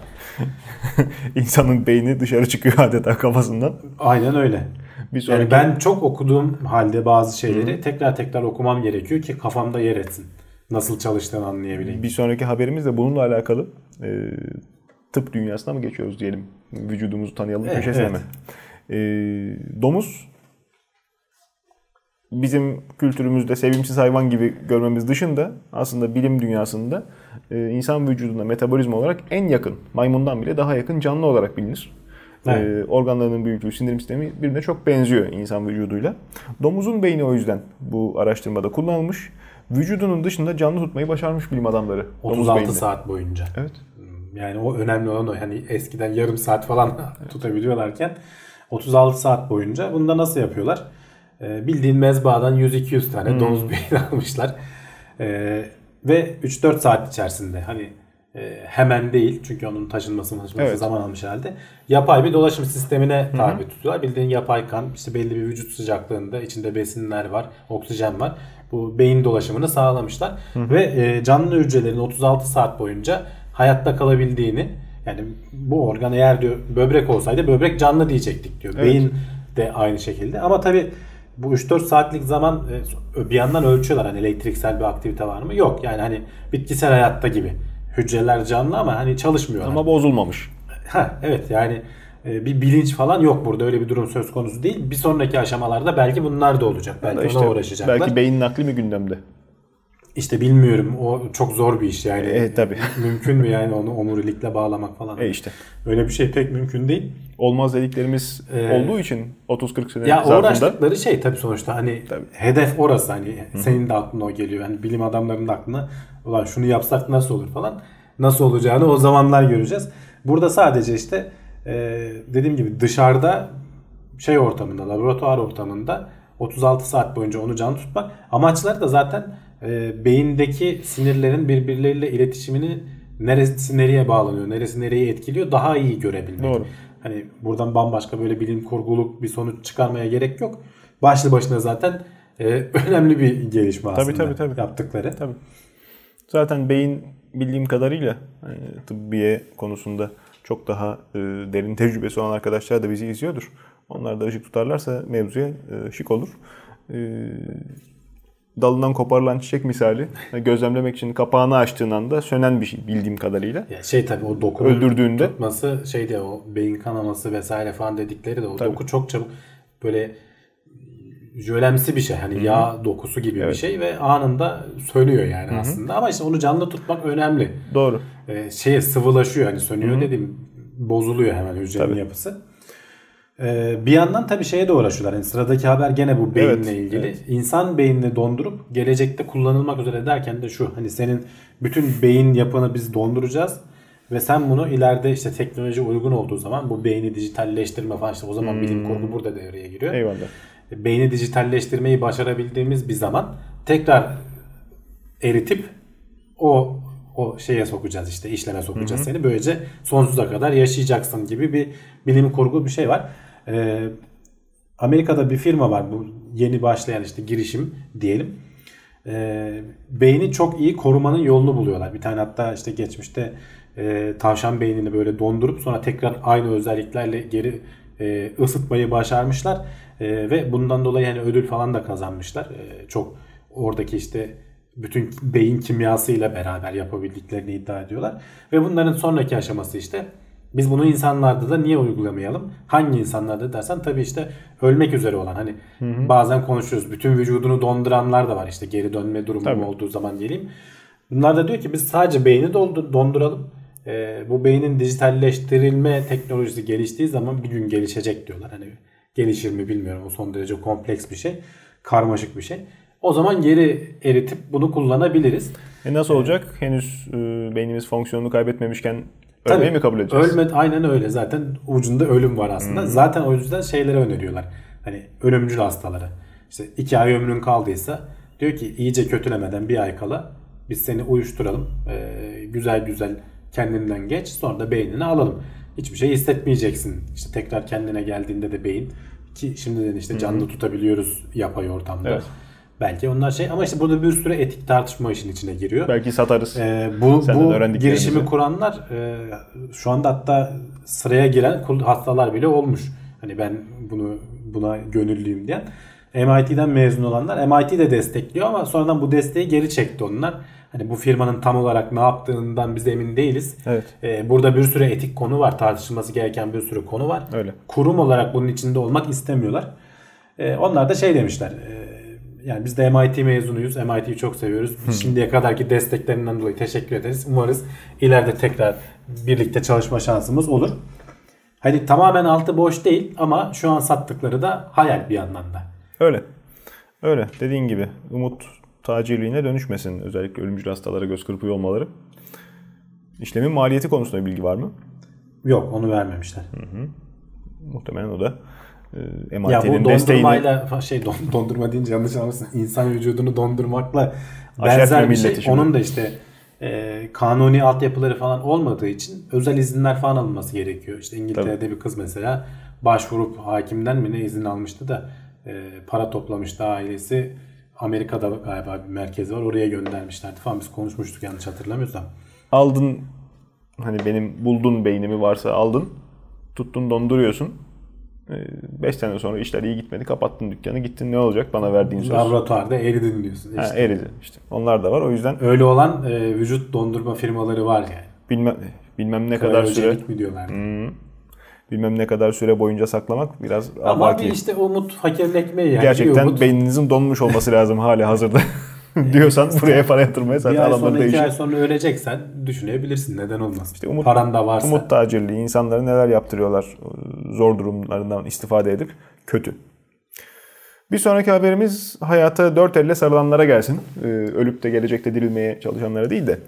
B: <laughs>
A: İnsanın beyni dışarı çıkıyor adeta kafasından.
B: Aynen öyle. Bir sonraki... Yani ben çok okuduğum halde bazı şeyleri hmm. tekrar tekrar okumam gerekiyor ki kafamda yer etsin. Nasıl çalıştığını anlayabileyim.
A: Bir sonraki haberimiz de bununla alakalı. Ee, tıp dünyasına mı geçiyoruz diyelim? Vücudumuzu tanıyalım evet, köşesine evet. mi? Ee, domuz bizim kültürümüzde sevimsiz hayvan gibi görmemiz dışında aslında bilim dünyasında e, insan vücuduna metabolizma olarak en yakın, maymundan bile daha yakın canlı olarak bilinir. E, evet. E, organlarının büyüklüğü, sindirim sistemi birbirine çok benziyor insan vücuduyla. Domuzun beyni o yüzden bu araştırmada kullanılmış. Vücudunun dışında canlı tutmayı başarmış bilim adamları.
B: 36 saat boyunca.
A: Evet.
B: Yani o önemli olan o. Hani eskiden yarım saat falan <laughs> tutabiliyorlarken 36 saat boyunca. Bunu da nasıl yapıyorlar? E, bildiğin mezbahadan 100-200 tane hmm. domuz beyin <laughs> almışlar. E, ve 3-4 saat içerisinde hani e, hemen değil çünkü onun taşınması taşınması evet. zaman almış halde yapay bir dolaşım sistemine tabi hı tutuyorlar. Bildiğin yapay kan işte belli bir vücut sıcaklığında içinde besinler var, oksijen var. Bu beyin dolaşımını sağlamışlar hı ve e, canlı hücrelerin 36 saat boyunca hayatta kalabildiğini yani bu organ eğer diyor böbrek olsaydı böbrek canlı diyecektik diyor. Evet. Beyin de aynı şekilde ama tabi bu 3-4 saatlik zaman e, bir yandan ölçüyorlar hani elektriksel bir aktivite var mı? Yok yani hani bitkisel hayatta gibi. Hücreler canlı ama hani çalışmıyorlar.
A: Ama bozulmamış.
B: Ha evet yani e, bir bilinç falan yok burada öyle bir durum söz konusu değil. Bir sonraki aşamalarda belki bunlar da olacak. Belki işte, ona uğraşacaklar.
A: Belki beyin nakli mi gündemde?
B: İşte bilmiyorum. O çok zor bir iş yani.
A: E, tabii. <laughs>
B: mümkün mü yani onu omurilikle bağlamak falan?
A: E işte.
B: Öyle bir şey pek mümkün değil.
A: Olmaz dediklerimiz ee, olduğu için 30-40 sene
B: ya zarfında. uğraştıkları şey tabii sonuçta hani tabii. hedef orası hani Hı-hı. senin de aklına o geliyor. Hani bilim adamlarının da aklına ulan şunu yapsak nasıl olur falan. Nasıl olacağını o zamanlar göreceğiz. Burada sadece işte e, dediğim gibi dışarıda şey ortamında, laboratuvar ortamında 36 saat boyunca onu canlı tutmak. Amaçları da zaten e, beyindeki sinirlerin birbirleriyle iletişimini neresi nereye bağlanıyor, neresi nereye etkiliyor daha iyi görebilmek.
A: Doğru.
B: Hani buradan bambaşka böyle bilim kurguluk bir sonuç çıkarmaya gerek yok. Başlı başına zaten e, <laughs> önemli bir gelişme aslında
A: Tabii, tabii, tabii.
B: yaptıkları.
A: Tabii. Zaten beyin bildiğim kadarıyla hani tıbbiye konusunda çok daha e, derin tecrübesi olan arkadaşlar da bizi izliyordur. Onlar da ışık tutarlarsa mevzuya e, ışık olur. E, dalından koparılan çiçek misali hani gözlemlemek için kapağını açtığın anda sönen bir şey bildiğim kadarıyla.
B: Ya şey tabii o dokunun
A: Öldürdüğünde
B: tutması şeyde o beyin kanaması vesaire falan dedikleri de o
A: Tabii.
B: doku çok çabuk böyle jölemsi bir şey. Hani yağ dokusu gibi bir şey ve anında sönüyor yani aslında. Ama işte onu canlı tutmak önemli.
A: doğru.
B: Ee, şeye sıvılaşıyor hani sönüyor dediğim bozuluyor hemen hücrenin
A: Tabii.
B: yapısı. Ee, bir yandan tabii şeye de uğraşıyorlar. Yani sıradaki haber gene bu beyinle
A: Evet,
B: ilgili. İnsan beynini dondurup gelecekte kullanılmak üzere derken de şu hani senin bütün beyin yapını biz donduracağız ve sen bunu ileride işte teknoloji uygun olduğu zaman bu beyni dijitalleştirme falan işte o zaman bilim kurgu burada devreye giriyor.
A: Eyvallah.
B: Beyni dijitalleştirmeyi başarabildiğimiz bir zaman tekrar eritip o o şeye sokacağız işte işleme sokacağız seni. Böylece sonsuza kadar yaşayacaksın gibi bir bilim kurgu bir şey var. Ee, Amerika'da bir firma var bu yeni başlayan işte girişim diyelim. Ee, beyni çok iyi korumanın yolunu buluyorlar. Bir tane hatta işte geçmişte e, tavşan beynini böyle dondurup sonra tekrar aynı özelliklerle geri e, ısıtmayı başarmışlar. E, ve bundan dolayı hani ödül falan da kazanmışlar. E, çok oradaki işte bütün beyin kimyasıyla beraber yapabildiklerini iddia ediyorlar. Ve bunların sonraki aşaması işte biz bunu insanlarda da niye uygulamayalım? Hangi insanlarda dersen tabii işte ölmek üzere olan hani bazen konuşuyoruz. Bütün vücudunu donduranlar da var işte geri dönme durumu
A: Tabii.
B: olduğu zaman diyelim. Bunlar da diyor ki biz sadece beyni donduralım. Ee, bu beynin dijitalleştirilme teknolojisi geliştiği zaman bir gün gelişecek diyorlar. Hani gelişir mi bilmiyorum. O son derece kompleks bir şey. Karmaşık bir şey. O zaman geri eritip bunu kullanabiliriz.
A: E nasıl olacak? Henüz e, beynimiz fonksiyonunu kaybetmemişken ölmeyi mi kabul edeceğiz?
B: Ölme, aynen öyle. Zaten ucunda ölüm var aslında. Zaten o yüzden şeyleri öneriyorlar. Hani ölümcül hastaları. İşte iki ay ömrün kaldıysa diyor ki iyice kötülemeden bir ay kala biz seni uyuşturalım. Ee, güzel güzel kendinden geç. Sonra da beynini alalım. Hiçbir şey hissetmeyeceksin. İşte tekrar kendine geldiğinde de beyin ki şimdiden işte canlı tutabiliyoruz yapay ortamda.
A: Evet.
B: Belki onlar şey ama işte burada bir sürü etik tartışma işin içine giriyor.
A: Belki satarız.
B: Ee, bu
A: Senden
B: bu girişimi kuranlar e, şu anda hatta sıraya giren hastalar bile olmuş. Hani ben bunu buna gönüllüyüm diyen. MIT'den mezun olanlar MIT de destekliyor ama sonradan bu desteği geri çekti onlar. Hani bu firmanın tam olarak ne yaptığından biz emin değiliz.
A: Evet.
B: Ee, burada bir sürü etik konu var. Tartışılması gereken bir sürü konu var.
A: Öyle.
B: Kurum olarak bunun içinde olmak istemiyorlar. Ee, onlar da şey demişler. e, yani biz de MIT mezunuyuz. MIT'yi çok seviyoruz. Şimdiye kadarki desteklerinden dolayı teşekkür ederiz. Umarız ileride tekrar birlikte çalışma şansımız olur. Hani tamamen altı boş değil ama şu an sattıkları da hayal bir yandan da.
A: Öyle. Öyle. Dediğin gibi umut tacirliğine dönüşmesin. Özellikle ölümcül hastalara göz kırpıyor olmaları. İşlemin maliyeti konusunda bilgi var mı?
B: Yok onu vermemişler.
A: Muhtemelen o da e,
B: Ya bu
A: desteğini
B: dondurmayla şey don- <laughs> dondurma deyince yanlış anlamışsın. İnsan vücudunu dondurmakla benzer bir şey.
A: şimdi.
B: Onun da işte e, kanuni altyapıları falan olmadığı için özel izinler falan alınması gerekiyor. İşte İngiltere'de bir kız mesela başvurup hakimden mi ne izin almıştı da e, para toplamıştı ailesi. Amerika'da galiba bir merkezi var. Oraya göndermişlerdi falan. Biz konuşmuştuk yanlış hatırlamıyorsam.
A: aldın hani benim buldun beynimi varsa aldın tuttun donduruyorsun 5 sene sonra işler iyi gitmedi kapattın dükkanı gittin ne olacak bana verdiğin söz.
B: Laboratuvarda eridin diyorsun.
A: Ha,
B: İşte.
A: eridi işte. Onlar da var o yüzden
B: Öyle olan e, vücut dondurma firmaları var yani.
A: bilmem bilmem ne kadar süre
B: mi diyorlar?
A: bilmem ne kadar süre boyunca saklamak biraz
B: Ama
A: abartı.
B: bir işte umut fakirin ekmeği yani. Bir
A: Gerçekten
B: umut.
A: beyninizin donmuş olması lazım hali hazırda. <laughs> <laughs> diyorsan buraya para yatırmaya
B: bir
A: zaten
B: ay
A: adamlar
B: sonra iki
A: değişiyor.
B: ay sonra öleceksen düşünebilirsin. Neden olmasın?
A: İşte umut-
B: Paran da varsa.
A: Umut tacirliği insanlara neler yaptırıyorlar zor durumlarından istifade edip kötü. Bir sonraki haberimiz hayata dört elle sarılanlara gelsin. Ee, ölüp de gelecekte dirilmeye çalışanlara değil de.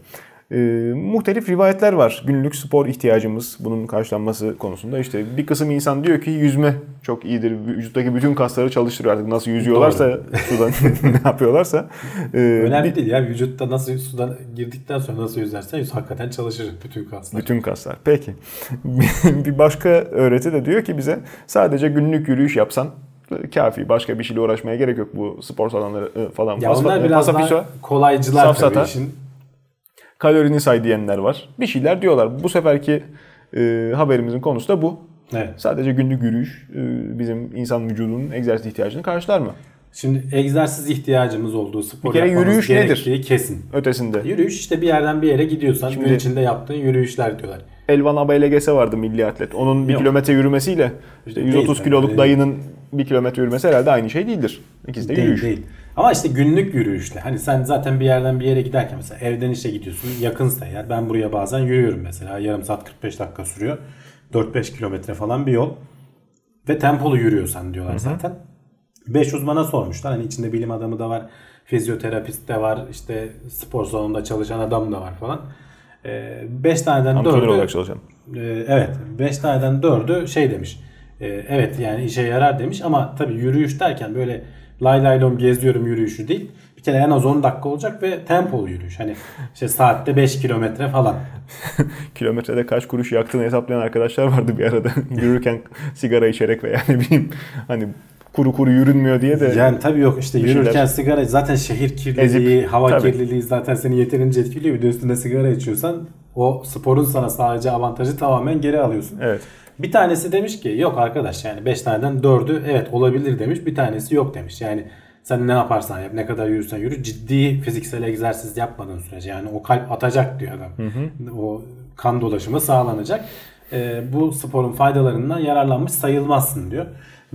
A: E, muhtelif rivayetler var. Günlük spor ihtiyacımız bunun karşılanması konusunda. İşte bir kısım insan diyor ki yüzme çok iyidir. Vücuttaki bütün kasları çalıştırıyor artık. Nasıl yüzüyorlarsa <laughs> sudan <laughs> ne yapıyorlarsa.
B: E, Önemli bir, değil ya. Vücutta nasıl sudan girdikten sonra nasıl yüzersen yüz hakikaten çalışır bütün kaslar.
A: Bütün kaslar. Peki. <laughs> bir başka öğreti de diyor ki bize sadece günlük yürüyüş yapsan kafi. Başka bir şeyle uğraşmaya gerek yok bu spor salonları e, falan.
B: Ya onlar biraz daha kolaycılar safsata, tabii işin
A: kalorini say diyenler var. Bir şeyler diyorlar. Bu seferki e, haberimizin konusu da bu. Evet. Sadece günlük yürüyüş e, bizim insan vücudunun egzersiz ihtiyacını karşılar mı?
B: Şimdi egzersiz ihtiyacımız olduğu spor bir kere yürüyüş nedir? kesin.
A: Ötesinde.
B: Yürüyüş işte bir yerden bir yere gidiyorsan Şimdi, gün içinde yaptığın yürüyüşler diyorlar.
A: Elvan ABLGS vardı milli atlet. Onun bir Yok. kilometre yürümesiyle işte 130 değil, kiloluk yani. dayının bir kilometre yürümesi herhalde aynı şey değildir. İkisi de değil, yürüyüş. Değil.
B: Ama işte günlük yürüyüşle. Hani sen zaten bir yerden bir yere giderken mesela evden işe gidiyorsun. Yakınsa eğer. Ben buraya bazen yürüyorum mesela. Yarım saat 45 dakika sürüyor. 4-5 kilometre falan bir yol. Ve tempolu yürüyorsan diyorlar Hı-hı. zaten. 5 uzmana sormuşlar. Hani içinde bilim adamı da var. Fizyoterapist de var. işte spor salonunda çalışan adam da var falan. 5 ee, taneden 4'ü olarak çalışan. E, evet. 5 taneden 4'ü şey demiş. E, evet yani işe yarar demiş ama tabii yürüyüş derken böyle lay lay lom geziyorum yürüyüşü değil. Bir kere en az 10 dakika olacak ve tempolu yürüyüş. Hani işte saatte 5 kilometre falan. <laughs>
A: Kilometrede kaç kuruş yaktığını hesaplayan arkadaşlar vardı bir arada. <laughs> Yürürken sigara içerek veya ne bileyim hani kuru kuru yürünmüyor diye de.
B: Yani tabii yok işte yürürken şeyler... sigara zaten şehir kirliliği, Ezip, hava tabii. kirliliği zaten seni yeterince etkiliyor. Bir de üstünde sigara içiyorsan o sporun sana sadece avantajı tamamen geri alıyorsun.
A: Evet.
B: Bir tanesi demiş ki yok arkadaş yani 5 taneden 4'ü evet olabilir demiş. Bir tanesi yok demiş. Yani sen ne yaparsan yap ne kadar yürürsen yürü ciddi fiziksel egzersiz yapmadığın sürece yani o kalp atacak diyor adam. Hı hı. O kan dolaşımı sağlanacak. E, bu sporun faydalarından yararlanmış sayılmazsın diyor.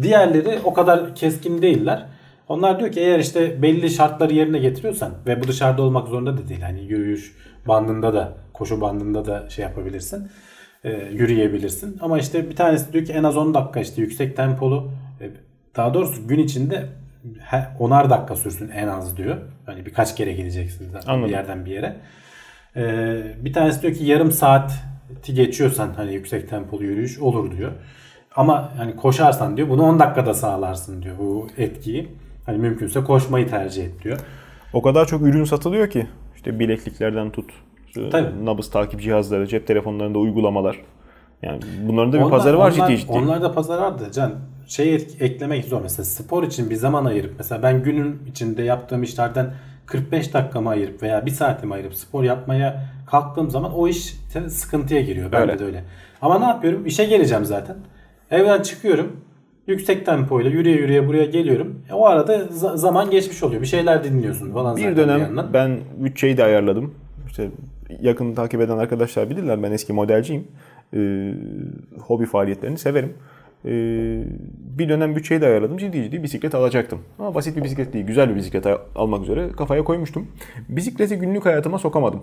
B: Diğerleri o kadar keskin değiller. Onlar diyor ki eğer işte belli şartları yerine getiriyorsan ve bu dışarıda olmak zorunda da değil. Hani yürüyüş bandında da koşu bandında da şey yapabilirsin e, yürüyebilirsin. Ama işte bir tanesi diyor ki en az 10 dakika işte yüksek tempolu e, daha doğrusu gün içinde onar dakika sürsün en az diyor. Hani birkaç kere gideceksin zaten Anladım. bir yerden bir yere. Ee, bir tanesi diyor ki yarım saati geçiyorsan hani yüksek tempolu yürüyüş olur diyor. Ama hani koşarsan diyor bunu 10 dakikada sağlarsın diyor bu etkiyi. Hani mümkünse koşmayı tercih et diyor.
A: O kadar çok ürün satılıyor ki işte bilekliklerden tut Tabii. nabız takip cihazları, cep telefonlarında uygulamalar. Yani bunların da bir onlar, pazarı var onlar, ciddi ciddi.
B: Onlarda pazar var da Can şey eklemek zor. Mesela spor için bir zaman ayırıp mesela ben günün içinde yaptığım işlerden 45 dakikamı ayırıp veya bir saatimi ayırıp spor yapmaya kalktığım zaman o iş sıkıntıya giriyor. Ben de öyle. Ama ne yapıyorum? İşe geleceğim zaten. Evden çıkıyorum. Yüksek tempoyla yürüye yürüye buraya geliyorum. E, o arada zaman geçmiş oluyor. Bir şeyler dinliyorsun falan
A: bir dönem bir ben bütçeyi de ayarladım. İşte yakın takip eden arkadaşlar bilirler ben eski modelciyim. Ee, hobi faaliyetlerini severim. Ee, bir dönem bütçeyi de ayarladım. Ciddi ciddi bisiklet alacaktım. Ama basit bir bisiklet değil. Güzel bir bisiklet almak üzere kafaya koymuştum. Bisikleti günlük hayatıma sokamadım.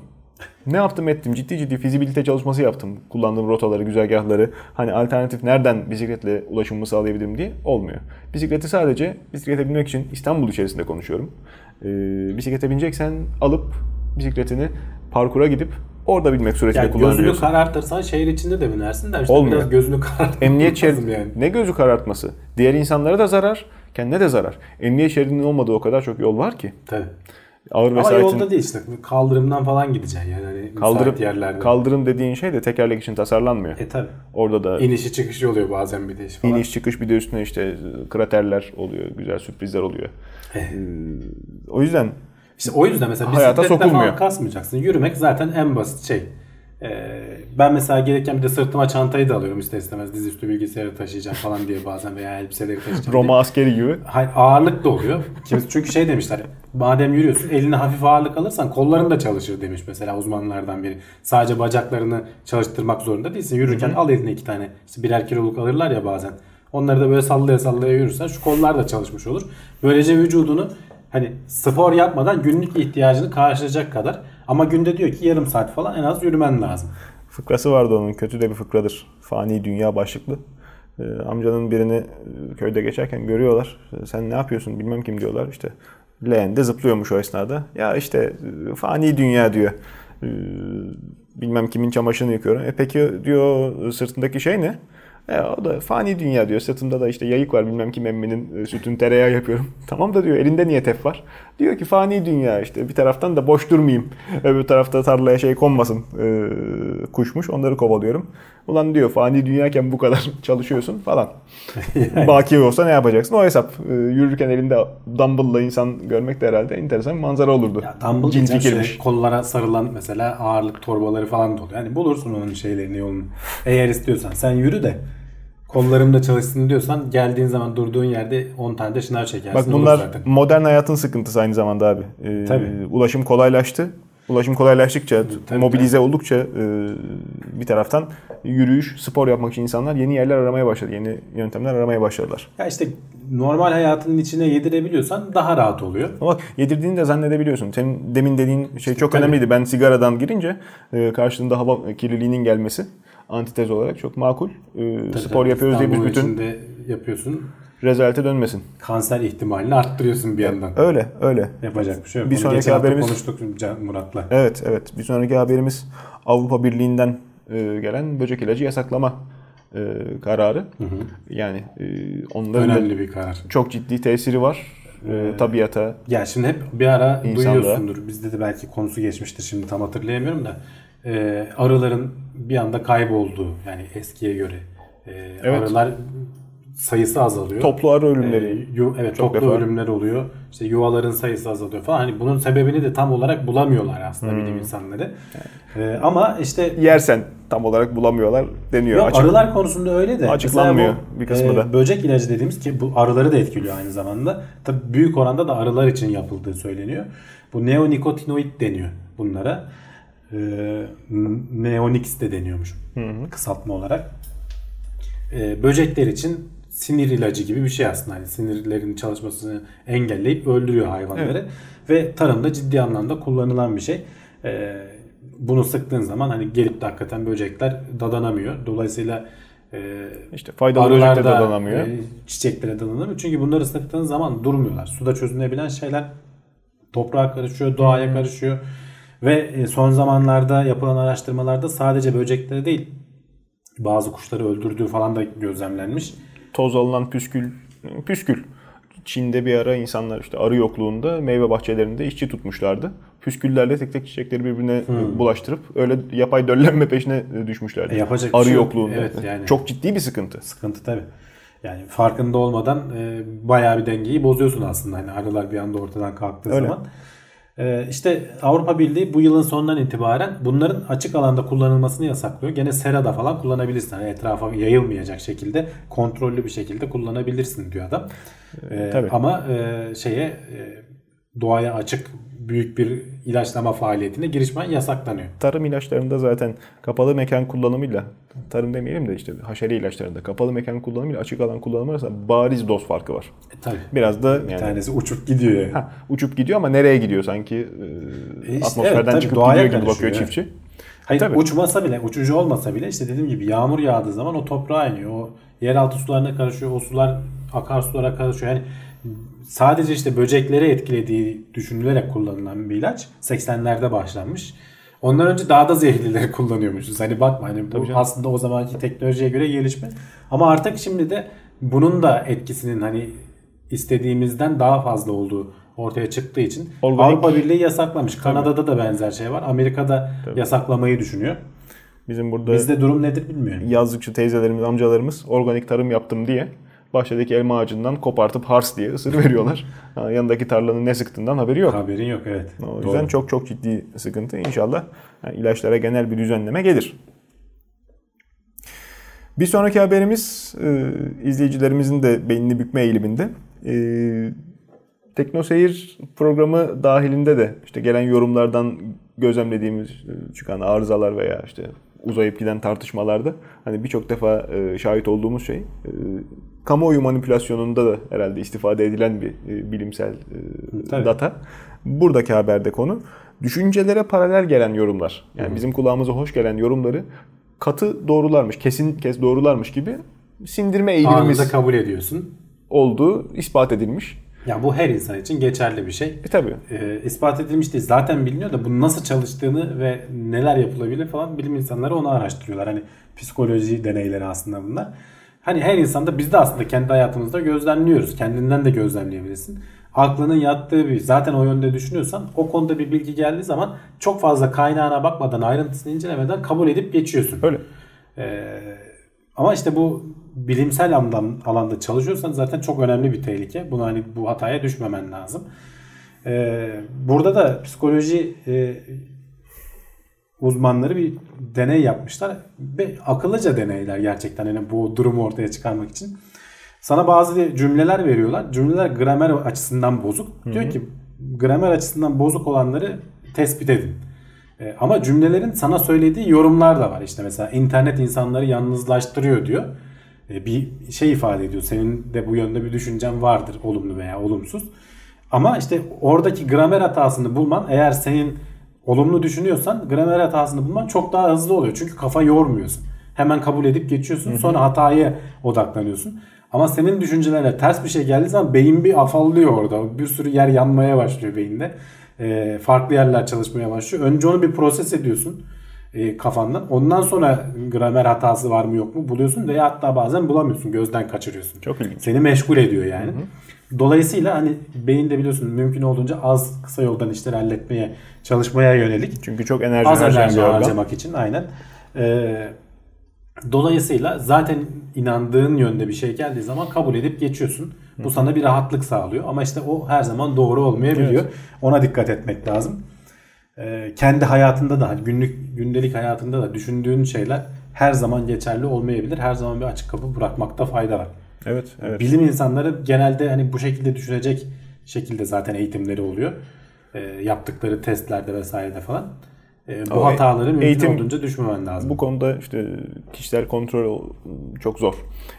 A: Ne yaptım ettim. Ciddi ciddi fizibilite çalışması yaptım. Kullandığım rotaları, güzergahları. Hani alternatif nereden bisikletle ulaşımımı sağlayabilirim diye olmuyor. Bisikleti sadece bisiklete binmek için İstanbul içerisinde konuşuyorum. Ee, bisiklete bineceksen alıp bisikletini parkura gidip orada bilmek suretiyle yani kullanabiliyorsun.
B: Gözünü karartırsan şehir içinde de binersin de işte Olmuyor. biraz gözünü karartmak
A: Emniyet şeridi yani. ne gözü karartması? Diğer insanlara da zarar, kendine de zarar. Emniyet şeridinin olmadığı o kadar çok yol var ki.
B: Tabii. Ağır Ama vesayetin... yolda değil işte kaldırımdan falan gideceksin yani hani
A: kaldırım, yerlerde. Kaldırım dediğin şey de tekerlek için tasarlanmıyor.
B: E tabi.
A: Orada da
B: inişi çıkışı oluyor bazen bir de iş
A: falan. İniş çıkış bir de üstüne işte kraterler oluyor, güzel sürprizler oluyor. Eh. Ee, o yüzden
B: işte o yüzden mesela Hayata bisikletle falan kasmayacaksın. Yürümek zaten en basit şey. Ee, ben mesela gelirken bir de sırtıma çantayı da alıyorum ister istemez dizüstü bilgisayarı taşıyacağım falan diye bazen veya elbiseleri taşıyacağım
A: Roma diye. askeri gibi.
B: Hayır ağırlık da oluyor. Çünkü şey demişler madem yürüyorsun eline hafif ağırlık alırsan kolların da çalışır demiş mesela uzmanlardan biri. Sadece bacaklarını çalıştırmak zorunda değilsin. Yürürken Hı-hı. al eline iki tane işte birer kiloluk alırlar ya bazen. Onları da böyle sallaya sallaya yürürsen şu kollar da çalışmış olur. Böylece vücudunu hani spor yapmadan günlük ihtiyacını karşılayacak kadar ama günde diyor ki yarım saat falan en az yürümen lazım.
A: Fıkrası vardı onun. Kötü de bir fıkradır. Fani dünya başlıklı. Ee, amcanın birini e, köyde geçerken görüyorlar. Sen ne yapıyorsun bilmem kim diyorlar. İşte leğende zıplıyormuş o esnada. Ya işte e, fani dünya diyor. Ee, bilmem kimin çamaşırını yıkıyorum. E peki diyor sırtındaki şey ne? E, o da fani dünya diyor. Sırtımda da işte yayık var bilmem kim emminin e, sütün tereyağı yapıyorum. <laughs> tamam da diyor elinde niye tef var? Diyor ki fani dünya işte bir taraftan da boş durmayayım. Öbür tarafta tarlaya şey konmasın e, kuşmuş onları kovalıyorum. Ulan diyor fani dünyayken bu kadar <laughs> çalışıyorsun falan. <laughs> Baki olsa ne yapacaksın? O hesap. E, yürürken elinde dumbbell'la insan görmek de herhalde enteresan bir manzara olurdu.
B: Ya dumbbell
A: Cin fikirmiş.
B: şey, kollara sarılan mesela ağırlık torbaları falan da oluyor. Yani bulursun onun şeylerini yolunu. Eğer istiyorsan sen yürü de kollarımda çalışsın diyorsan geldiğin zaman durduğun yerde 10 tane de şınav çekersin.
A: Bak bunlar
B: zaten.
A: modern hayatın sıkıntısı aynı zamanda abi. Ee,
B: Tabii.
A: Ulaşım kolaylaştı. Ulaşım kolaylaştıkça,
B: Tabii,
A: mobilize oldukça e, bir taraftan yürüyüş, spor yapmak için insanlar yeni yerler aramaya başladı. Yeni yöntemler aramaya başladılar.
B: Ya işte normal hayatının içine yedirebiliyorsan daha rahat oluyor.
A: Ama yedirdiğini de zannedebiliyorsun. Senin demin dediğin şey çok
B: Tabii.
A: önemliydi. Ben sigaradan girince e, karşılığında hava kirliliğinin gelmesi antitez olarak çok makul. E, spor yapıyoruz diye biz bütün
B: yapıyorsun.
A: rezalete dönmesin.
B: Kanser ihtimalini arttırıyorsun bir yandan.
A: Öyle, öyle.
B: Yapacak bir şey yok.
A: Bir
B: Onu
A: sonraki haberimiz-
B: konuştuk Murat'la.
A: Evet, evet. Bir sonraki haberimiz Avrupa Birliği'nden e, gelen böcek ilacı yasaklama e, kararı. Yani e, onların da
B: Önemli bir karar.
A: çok ciddi tesiri var e, tabiata.
B: Ya şimdi hep bir ara
A: İnsanlığa.
B: duyuyorsundur. Bizde de belki konusu geçmiştir şimdi tam hatırlayamıyorum da. Ee, arıların bir anda kaybolduğu yani eskiye göre. Ee,
A: Evet.
B: Arılar sayısı azalıyor.
A: Toplu arı ölümleri.
B: yu- evet
A: Çok
B: toplu
A: defa.
B: ölümler oluyor. İşte yuvaların sayısı azalıyor falan. Hani bunun sebebini de tam olarak bulamıyorlar aslında
A: Hmm.
B: bilim insanları. Ee, ama işte
A: Yersen tam olarak bulamıyorlar deniyor.
B: Yok
A: Açık-
B: arılar konusunda öyle de.
A: Açıklanmıyor
B: bu,
A: bir kısmı
B: e,
A: da.
B: Böcek ilacı dediğimiz ki bu arıları da etkiliyor aynı zamanda. Tabii büyük oranda da arılar için yapıldığı söyleniyor. Bu neonikotinoid deniyor bunlara. E, Neonix de deniyormuş kısaltma olarak. E, böcekler için sinir ilacı gibi bir şey aslında. Hani sinirlerin çalışmasını engelleyip öldürüyor hayvanları. Ve tarımda ciddi anlamda kullanılan bir şey. E, bunu sıktığın zaman hani gelip de hakikaten böcekler dadanamıyor. Dolayısıyla e,
A: İşte faydalı
B: arılar
A: böcek de
B: da
A: dadanamıyor.
B: e, çiçeklere dadanamıyor. Çünkü bunları sıktığın zaman durmuyorlar. Suda çözünebilen şeyler toprağa karışıyor, doğaya karışıyor. Ve e, son zamanlarda yapılan araştırmalarda sadece böcekleri değil bazı kuşları öldürdüğü falan da gözlemlenmiş.
A: Toz alınan püskül, püskül. Çin'de bir ara insanlar işte arı yokluğunda meyve bahçelerinde işçi tutmuşlardı. Püsküllerle tek tek çiçekleri birbirine bulaştırıp öyle yapay döllenme peşine düşmüşlerdi.
B: E, yapacak
A: arı
B: şey yok.
A: yokluğunda.
B: Evet, yani.
A: Çok ciddi bir sıkıntı.
B: Sıkıntı tabii. Yani farkında olmadan e, bayağı bir dengeyi bozuyorsun aslında. Hani arılar bir anda ortadan kalktığı
A: Öyle.
B: zaman. E, işte Avrupa Birliği bu yılın sonundan itibaren bunların açık alanda kullanılmasını yasaklıyor. Gene serada falan kullanabilirsin. Hani etrafa yayılmayacak şekilde kontrollü bir şekilde kullanabilirsin diyor adam. E,
A: tabii.
B: ama e, şeye e, doğaya açık büyük bir ilaçlama faaliyetine girişmen yasaklanıyor.
A: Tarım ilaçlarında zaten kapalı mekan kullanımıyla, tarım demeyelim de işte haşere ilaçlarında kapalı mekan kullanımıyla açık alan kullanımı arasında bariz doz farkı var.
B: E, tabii.
A: Biraz da
B: Bir
A: yani
B: tanesi uçup gidiyor yani.
A: ha, uçup gidiyor ama nereye gidiyor sanki e,
B: E işte
A: atmosferden
B: evet, tabii
A: çıkıp
B: doğaya
A: gidiyor gibi bakıyor
B: karışıyor,
A: çiftçi.
B: Hayır
A: Tabii.
B: uçmasa bile, uçucu olmasa bile işte dediğim gibi yağmur yağdığı zaman o toprağa iniyor. O yeraltı sularına karışıyor. O sular akarsulara karışıyor. Yani sadece işte böcekleri etkilediği düşünülerek kullanılan bir ilaç 80'lerde başlanmış. Ondan önce daha da zehirlileri <laughs> kullanıyormuşuz. Hani bakma hani bu aslında o zamanki teknolojiye göre gelişme. Ama artık şimdi de bunun da etkisinin hani istediğimizden daha fazla olduğu ortaya çıktığı için
A: Organik-
B: Avrupa Birliği yasaklamış. Kanada'da da benzer şey var. Amerika'da yasaklamayı düşünüyor.
A: Bizim burada
B: Bizde durum nedir bilmiyorum.
A: yazlıkçı teyzelerimiz, amcalarımız organik tarım yaptım diye bahçedeki elma ağacından kopartıp hars diye ısır veriyorlar. Yanındaki tarlanın ne sıktığından haberi yok.
B: Haberin yok evet.
A: O
B: Doğru.
A: yüzden çok çok ciddi sıkıntı. İnşallah yani ilaçlara genel bir düzenleme gelir. Bir sonraki haberimiz e, izleyicilerimizin de beynini bükme eğiliminde. E, Teknoseyir programı dahilinde de işte gelen yorumlardan gözlemlediğimiz e, çıkan arızalar veya işte uzayıp giden tartışmalarda hani birçok defa e, şahit olduğumuz şey e, kamuoyu manipülasyonunda da herhalde istifade edilen bir e, bilimsel e,
B: Tabii.
A: data. Buradaki haberde konu düşüncelere paralel gelen yorumlar. Yani bizim kulağımıza hoş gelen yorumları katı doğrularmış, kesin kes doğrularmış gibi sindirme eğilimimiz
B: Anında kabul ediyorsun.
A: olduğu ispat edilmiş.
B: Ya bu her insan için geçerli bir şey.
A: E tabii.
B: E, ispat edilmiş değil. Zaten biliniyor da bunun nasıl çalıştığını ve neler yapılabilir falan bilim insanları onu araştırıyorlar. Hani psikoloji deneyleri aslında bunlar. Hani her insanda biz de aslında kendi hayatımızda gözlemliyoruz. Kendinden de gözlemleyebilirsin. Aklının yattığı bir zaten o yönde düşünüyorsan o konuda bir bilgi geldiği zaman çok fazla kaynağına bakmadan ayrıntısını incelemeden kabul edip geçiyorsun.
A: Öyle.
B: Ee, ama işte bu bilimsel andan, alanda çalışıyorsan zaten çok önemli bir tehlike. Bunu hani bu hataya düşmemen lazım. Ee, burada da psikoloji e, uzmanları bir deney yapmışlar. Ve akıllıca deneyler gerçekten yani bu durumu ortaya çıkarmak için. Sana bazı cümleler veriyorlar. Cümleler gramer açısından bozuk. Hı-hı. Diyor ki gramer açısından bozuk olanları tespit edin. E, ama cümlelerin sana söylediği yorumlar da var. İşte mesela internet insanları yalnızlaştırıyor diyor. E, bir şey ifade ediyor. Senin de bu yönde bir düşüncen vardır olumlu veya olumsuz. Ama işte oradaki gramer hatasını bulman eğer senin olumlu düşünüyorsan gramer hatasını bulman çok daha hızlı oluyor. Çünkü kafa yormuyorsun. Hemen kabul edip geçiyorsun. Sonra hataya odaklanıyorsun. Ama senin düşüncelerine ters bir şey geldiği zaman beyin bir afallıyor orada. Bir sürü yer yanmaya başlıyor beyinde. E, farklı yerler çalışmaya başlıyor. Önce onu bir proses ediyorsun e, kafandan. Ondan sonra gramer hatası var mı yok mu buluyorsun veya hatta bazen bulamıyorsun. Gözden kaçırıyorsun.
A: Çok ilginç.
B: Seni meşgul ediyor yani. Hı hı. Dolayısıyla hani beyinde biliyorsun mümkün olduğunca az kısa yoldan işleri halletmeye çalışmaya yönelik.
A: Çünkü çok enerji
B: az enerji harcamak için aynen. Ee, dolayısıyla zaten inandığın yönde bir şey geldiği zaman kabul edip geçiyorsun. Bu sana bir rahatlık sağlıyor ama işte o her zaman doğru olmayabiliyor. Evet. Ona dikkat etmek lazım. Ee, kendi hayatında da hani günlük gündelik hayatında da düşündüğün şeyler her zaman geçerli olmayabilir. Her zaman bir açık kapı bırakmakta fayda var.
A: Evet, evet.
B: Bilim insanları genelde hani bu şekilde düşünecek şekilde zaten eğitimleri oluyor. E, yaptıkları testlerde vesairede falan. E, bu o hataları mümkün eğitim, olduğunca düşmemen lazım.
A: Bu konuda işte kişisel kontrol çok zor.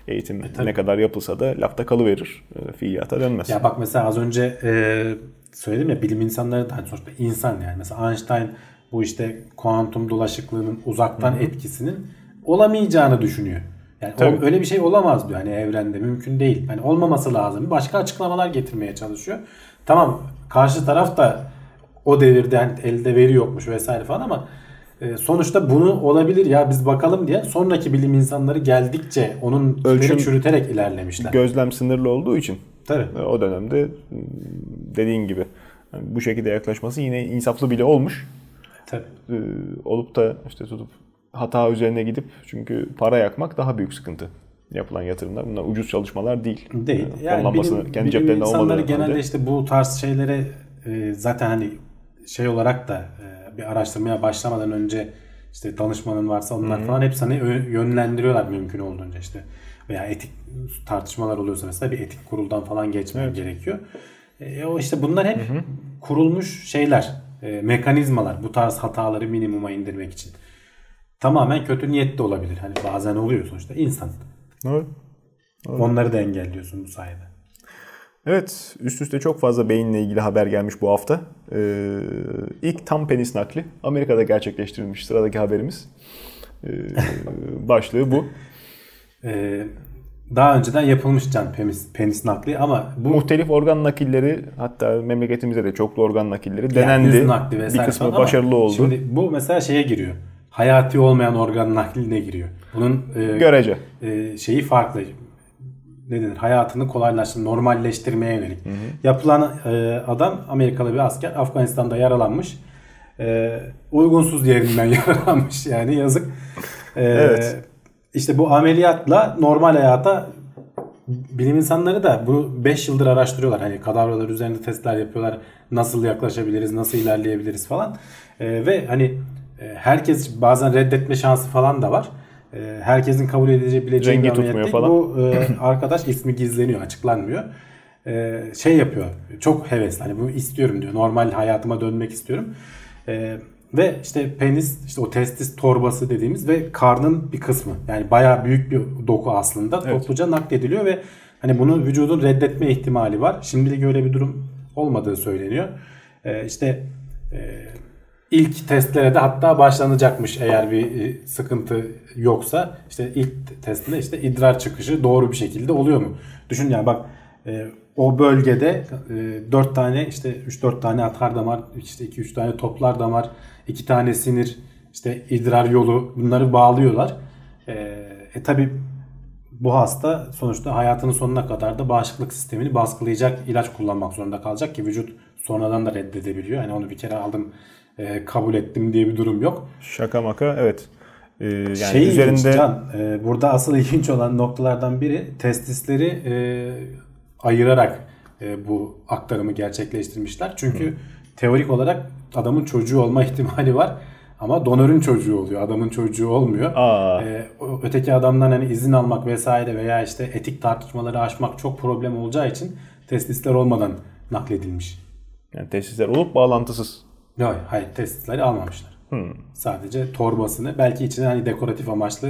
A: Eğitim e, ne kadar yapılsa da lafta kalıverir. E, fiiliyata dönmez.
B: Ya bak mesela az önce e, söyledim ya bilim insanları da hani sonuçta insan yani. Mesela Einstein bu işte kuantum dolaşıklığının uzaktan Hı-hı. etkisinin olamayacağını düşünüyor. Yani o, öyle bir şey olamaz diyor hani evrende mümkün değil. Hani olmaması lazım. Başka açıklamalar getirmeye çalışıyor. Tamam karşı taraf da o devirde hani elde veri yokmuş vesaire falan ama e, sonuçta bunu olabilir ya biz bakalım diye sonraki bilim insanları geldikçe onun ölçüm çürüterek ilerlemişler.
A: Gözlem sınırlı olduğu için.
B: Tabii.
A: E, o dönemde dediğin gibi yani bu şekilde yaklaşması yine insaflı bile olmuş.
B: Tabii.
A: Ee, olup da işte tutup hata üzerine gidip çünkü para yakmak daha büyük sıkıntı yapılan yatırımlar. Bunlar ucuz çalışmalar değil.
B: Değil. Yani, yani bilim, kendi bilim insanları genelde halde. işte bu tarz şeylere e, zaten hani şey olarak da e, bir araştırmaya başlamadan önce işte danışmanın varsa onlar Hı-hı. falan hepsini yönlendiriyorlar mümkün olduğunca işte veya etik tartışmalar oluyorsa mesela bir etik kuruldan falan geçmen evet. gerekiyor. E, o işte bunlar hep Hı-hı. kurulmuş şeyler, e, mekanizmalar bu tarz hataları minimuma indirmek için. Tamamen kötü niyet de olabilir. Hani bazen oluyor sonuçta insan.
A: Evet.
B: evet. Onları da engelliyorsun bu sayede.
A: Evet, üst üste çok fazla beyinle ilgili haber gelmiş bu hafta. Ee, ilk tam penis nakli Amerika'da gerçekleştirilmiş sıradaki haberimiz. Ee, <laughs> başlığı bu.
B: Ee, daha önceden yapılmış can penis, penis nakli ama
A: bu muhtelif organ nakilleri hatta memleketimizde de çoklu organ nakilleri denendi. Yani nakli bir kısmı başarılı oldu. Şimdi
B: bu mesela şeye giriyor. Hayati olmayan organ nakline giriyor. Bunun
A: e, görece
B: e, şeyi farklı ne denir hayatını kolaylaştırma, normalleştirmeye yönelik. Hı hı. Yapılan e, adam Amerikalı bir asker Afganistan'da yaralanmış. E, uygunsuz yerinden <laughs> yaralanmış yani yazık. E, evet. İşte bu ameliyatla normal hayata bilim insanları da bu 5 yıldır araştırıyorlar. Hani kadavralar üzerinde testler yapıyorlar. Nasıl yaklaşabiliriz, nasıl ilerleyebiliriz falan. E, ve hani herkes bazen reddetme şansı falan da var. Ee, herkesin kabul edebileceği Rengi bir ameliyat değil. Falan. Bu e, <laughs> arkadaş ismi gizleniyor, açıklanmıyor. E, şey yapıyor, çok hevesli. Hani bu istiyorum diyor. Normal hayatıma dönmek istiyorum. Ve işte penis, işte o testis torbası dediğimiz ve karnın bir kısmı. Yani bayağı büyük bir doku aslında. Evet. Topluca naklediliyor ve hani bunu vücudun reddetme ihtimali var. Şimdilik öyle bir durum olmadığı söyleniyor. E, işte e, ilk testlere de hatta başlanacakmış eğer bir e, sıkıntı yoksa. işte ilk testinde işte idrar çıkışı doğru bir şekilde oluyor mu? Düşün yani bak e, o bölgede e, 4 tane işte 3-4 tane atar damar, işte 2-3 tane toplar damar, 2 tane sinir, işte idrar yolu bunları bağlıyorlar. E, e tabi bu hasta sonuçta hayatının sonuna kadar da bağışıklık sistemini baskılayacak ilaç kullanmak zorunda kalacak ki vücut sonradan da reddedebiliyor. Yani onu bir kere aldım e, kabul ettim diye bir durum yok.
A: Şaka maka evet.
B: Ee, yani şey üzerinde ilginç, Can, e, burada asıl ilginç olan noktalardan biri testisleri e, ayırarak e, bu aktarımı gerçekleştirmişler. Çünkü Hı. teorik olarak adamın çocuğu olma <laughs> ihtimali var. Ama donörün çocuğu oluyor. Adamın çocuğu olmuyor. Aa. Ee, öteki adamdan hani izin almak vesaire veya işte etik tartışmaları aşmak çok problem olacağı için testisler olmadan nakledilmiş.
A: Yani testisler olup bağlantısız.
B: Yok hayır testisleri almamışlar. Hmm. Sadece torbasını belki içine hani dekoratif amaçlı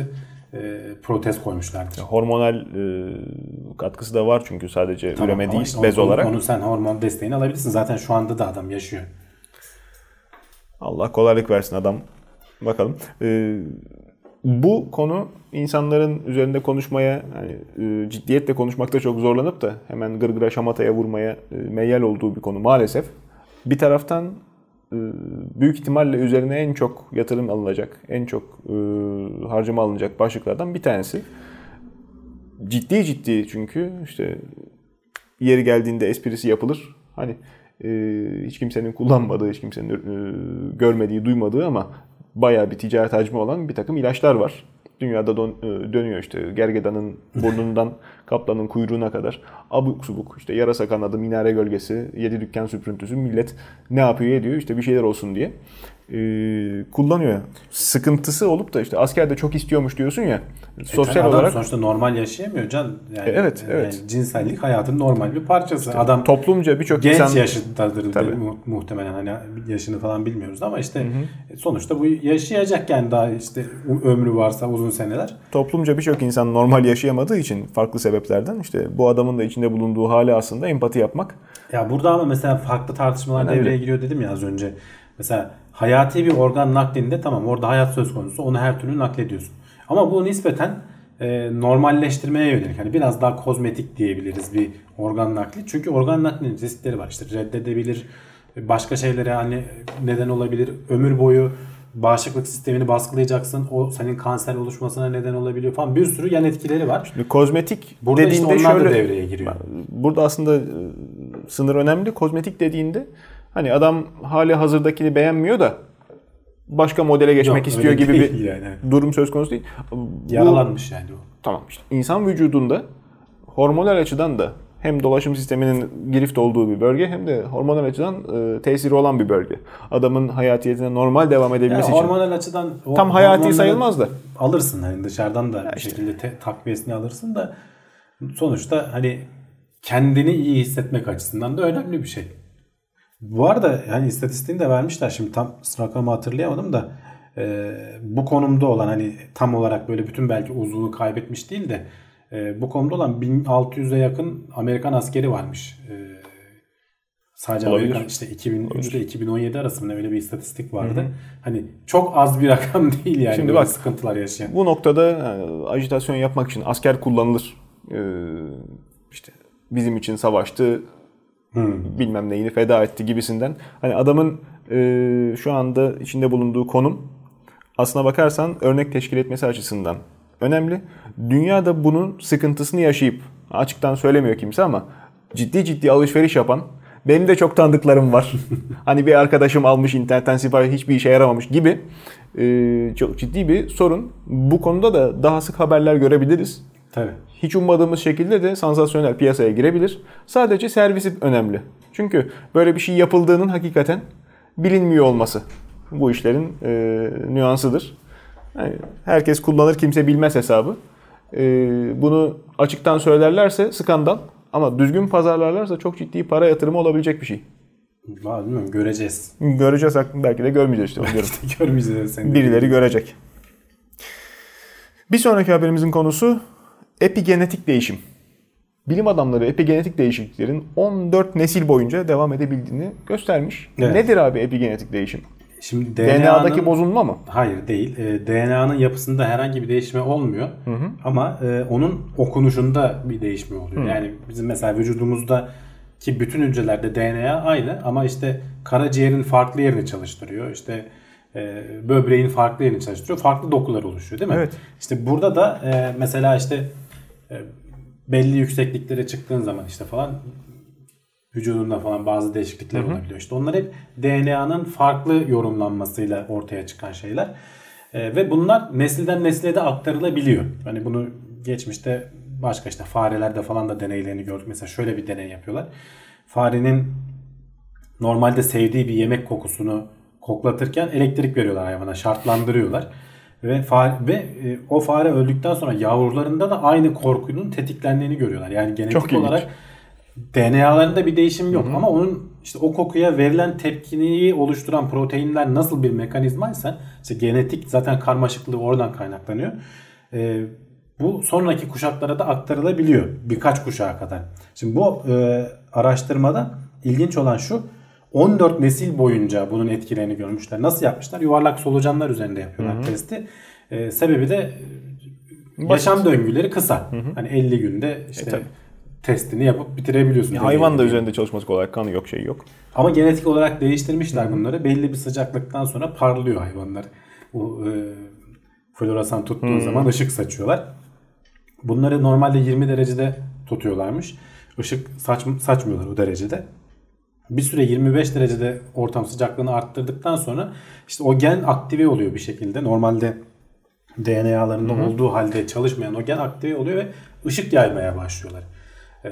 B: e, protez koymuşlardır.
A: Ya, hormonal e, katkısı da var çünkü sadece tamam, üreme değil bez
B: onu,
A: olarak.
B: Onu sen hormon desteğini alabilirsin. Zaten şu anda da adam yaşıyor.
A: Allah kolaylık versin adam. Bakalım. Ee, bu konu insanların üzerinde konuşmaya, yani, e, ciddiyetle konuşmakta çok zorlanıp da hemen gırgıra şamataya vurmaya e, meyyal olduğu bir konu maalesef. Bir taraftan büyük ihtimalle üzerine en çok yatırım alınacak, en çok e, harcama alınacak başlıklardan bir tanesi. Ciddi ciddi çünkü işte yeri geldiğinde esprisi yapılır. Hani e, hiç kimsenin kullanmadığı, hiç kimsenin görmediği, duymadığı ama bayağı bir ticaret hacmi olan bir takım ilaçlar var. Dünyada don, dönüyor işte. Gergedanın <laughs> burnundan kaplanın kuyruğuna kadar abuk subuk işte yarasa kanadı, minare gölgesi, yedi dükkan süprüntüsü millet ne yapıyor ediyor? İşte bir şeyler olsun diye e, kullanıyor. Sıkıntısı olup da işte askerde çok istiyormuş diyorsun ya.
B: E sosyal adam olarak sonuçta normal yaşayamıyor can. Yani,
A: e, evet, evet.
B: Yani cinsellik hayatın normal bir parçası. İşte adam
A: toplumca birçok
B: genç insan yaşındadır tabii. mu- muhtemelen hani yaşını falan bilmiyoruz ama işte hı hı. sonuçta bu yaşayacak yani daha işte ömrü varsa uzun seneler.
A: Toplumca birçok insan normal yaşayamadığı için farklı sebeplerden işte bu adamın da içinde bulunduğu hali aslında empati yapmak.
B: Ya burada ama mesela farklı tartışmalar Önemli. devreye giriyor dedim ya az önce. Mesela hayati bir organ naklinde tamam orada hayat söz konusu onu her türlü naklediyorsun. Ama bu nispeten e, normalleştirmeye yönelik. Hani biraz daha kozmetik diyebiliriz bir organ nakli. Çünkü organ naklinin riskleri var. İşte reddedebilir, başka şeylere hani neden olabilir. Ömür boyu bağışıklık sistemini baskılayacaksın. O senin kanser oluşmasına neden olabiliyor falan. Bir sürü yan etkileri var.
A: Şimdi kozmetik
B: burada dediğinde işte onlar şöyle, da devreye giriyor.
A: Burada aslında e, sınır önemli. Kozmetik dediğinde Hani adam hali hazırdakini beğenmiyor da başka modele geçmek Yok, istiyor gibi bir <laughs> yani. durum söz konusu değil.
B: Yaralanmış yani o.
A: Tamam işte insan vücudunda hormonal açıdan da hem dolaşım sisteminin girift olduğu bir bölge hem de hormonal açıdan e, tesiri olan bir bölge. Adamın hayatiyetine normal devam edebilmesi
B: yani hormonal açıdan
A: tam hayati sayılmaz da.
B: Alırsın hani dışarıdan da ya bir işte. şekilde te, takviyesini alırsın da sonuçta hani kendini iyi hissetmek açısından da önemli bir şey. Bu arada yani istatistiğini de vermişler. Şimdi tam rakamı hatırlayamadım da e, bu konumda olan hani tam olarak böyle bütün belki uzunluğu kaybetmiş değil de e, bu konumda olan 1600'e yakın Amerikan askeri varmış. E, sadece Olabilir. Amerikan işte 2003 ile 2017 arasında öyle bir istatistik vardı. Hı hı. Hani çok az bir rakam <laughs> değil yani. Şimdi bak sıkıntılar yaşayan.
A: Bu noktada yani, ajitasyon yapmak için asker kullanılır. Ee, işte bizim için savaştı, hmm. bilmem neyini feda etti gibisinden. Hani adamın e, şu anda içinde bulunduğu konum aslına bakarsan örnek teşkil etmesi açısından önemli. Dünyada bunun sıkıntısını yaşayıp açıktan söylemiyor kimse ama ciddi ciddi alışveriş yapan benim de çok tanıdıklarım var. <laughs> hani bir arkadaşım almış internetten sipariş hiçbir işe yaramamış gibi e, çok ciddi bir sorun. Bu konuda da daha sık haberler görebiliriz.
B: Tabii.
A: Hiç ummadığımız şekilde de sansasyonel piyasaya girebilir. Sadece servisi önemli. Çünkü böyle bir şey yapıldığının hakikaten bilinmiyor olması bu işlerin e, nüansıdır. Yani herkes kullanır kimse bilmez hesabı. E, bunu açıktan söylerlerse skandal ama düzgün pazarlarlarsa çok ciddi para yatırımı olabilecek bir şey.
B: Vallahi bilmiyorum göreceğiz.
A: Göreceğiz belki de görmeyeceğiz işte.
B: Belki de görmeyeceğiz.
A: Birileri görecek. Bir sonraki haberimizin konusu Epigenetik değişim. Bilim adamları epigenetik değişikliklerin 14 nesil boyunca devam edebildiğini göstermiş. Evet. Nedir abi epigenetik değişim?
B: Şimdi
A: DNA'daki bozulma mı?
B: Hayır değil. E, DNA'nın yapısında herhangi bir değişme olmuyor. Ama e, onun okunuşunda bir değişme oluyor. Yani bizim mesela vücudumuzda ki bütün hücrelerde DNA aynı ama işte karaciğerin farklı yerini çalıştırıyor. İşte e, böbreğin farklı yerini çalıştırıyor. Farklı dokular oluşuyor değil mi?
A: Evet.
B: İşte burada da e, mesela işte belli yüksekliklere çıktığın zaman işte falan vücudunda falan bazı değişiklikler olabiliyor. İşte onlar hep DNA'nın farklı yorumlanmasıyla ortaya çıkan şeyler. Ee, ve bunlar nesilden nesile de aktarılabiliyor. Hani bunu geçmişte başka işte farelerde falan da deneylerini gördük. Mesela şöyle bir deney yapıyorlar. Farenin normalde sevdiği bir yemek kokusunu koklatırken elektrik veriyorlar hayvana, şartlandırıyorlar. Ve fare, ve e, o fare öldükten sonra yavrularında da aynı korkunun tetiklendiğini görüyorlar. Yani genetik
A: Çok
B: olarak DNA'larında bir değişim yok ama onun işte o kokuya verilen tepkiniyi oluşturan proteinler nasıl bir mekanizmaysa işte genetik zaten karmaşıklığı oradan kaynaklanıyor. Ee, bu sonraki kuşaklara da aktarılabiliyor birkaç kuşağa kadar. Şimdi bu e, araştırmada ilginç olan şu 14 nesil boyunca bunun etkilerini görmüşler. Nasıl yapmışlar? Yuvarlak solucanlar üzerinde yapıyorlar testi. Ee, sebebi de e, yaşam döngüleri kısa. Hani 50 günde işte
A: tabii.
B: testini yapıp bitirebiliyorsun.
A: Hayvan da üzerinde çalışması kolay. Kanı yok şey yok.
B: Ama genetik olarak değiştirmişler bunları. Belli bir sıcaklıktan sonra parlıyor hayvanlar. Bu e, floresan tuttuğu zaman ışık saçıyorlar. Bunları normalde 20 derecede tutuyorlarmış. Işık saç, saçmıyorlar o derecede. Bir süre 25 derecede ortam sıcaklığını arttırdıktan sonra işte o gen aktive oluyor bir şekilde. Normalde DNA'larında olduğu halde çalışmayan o gen aktive oluyor ve ışık yaymaya başlıyorlar. Ee,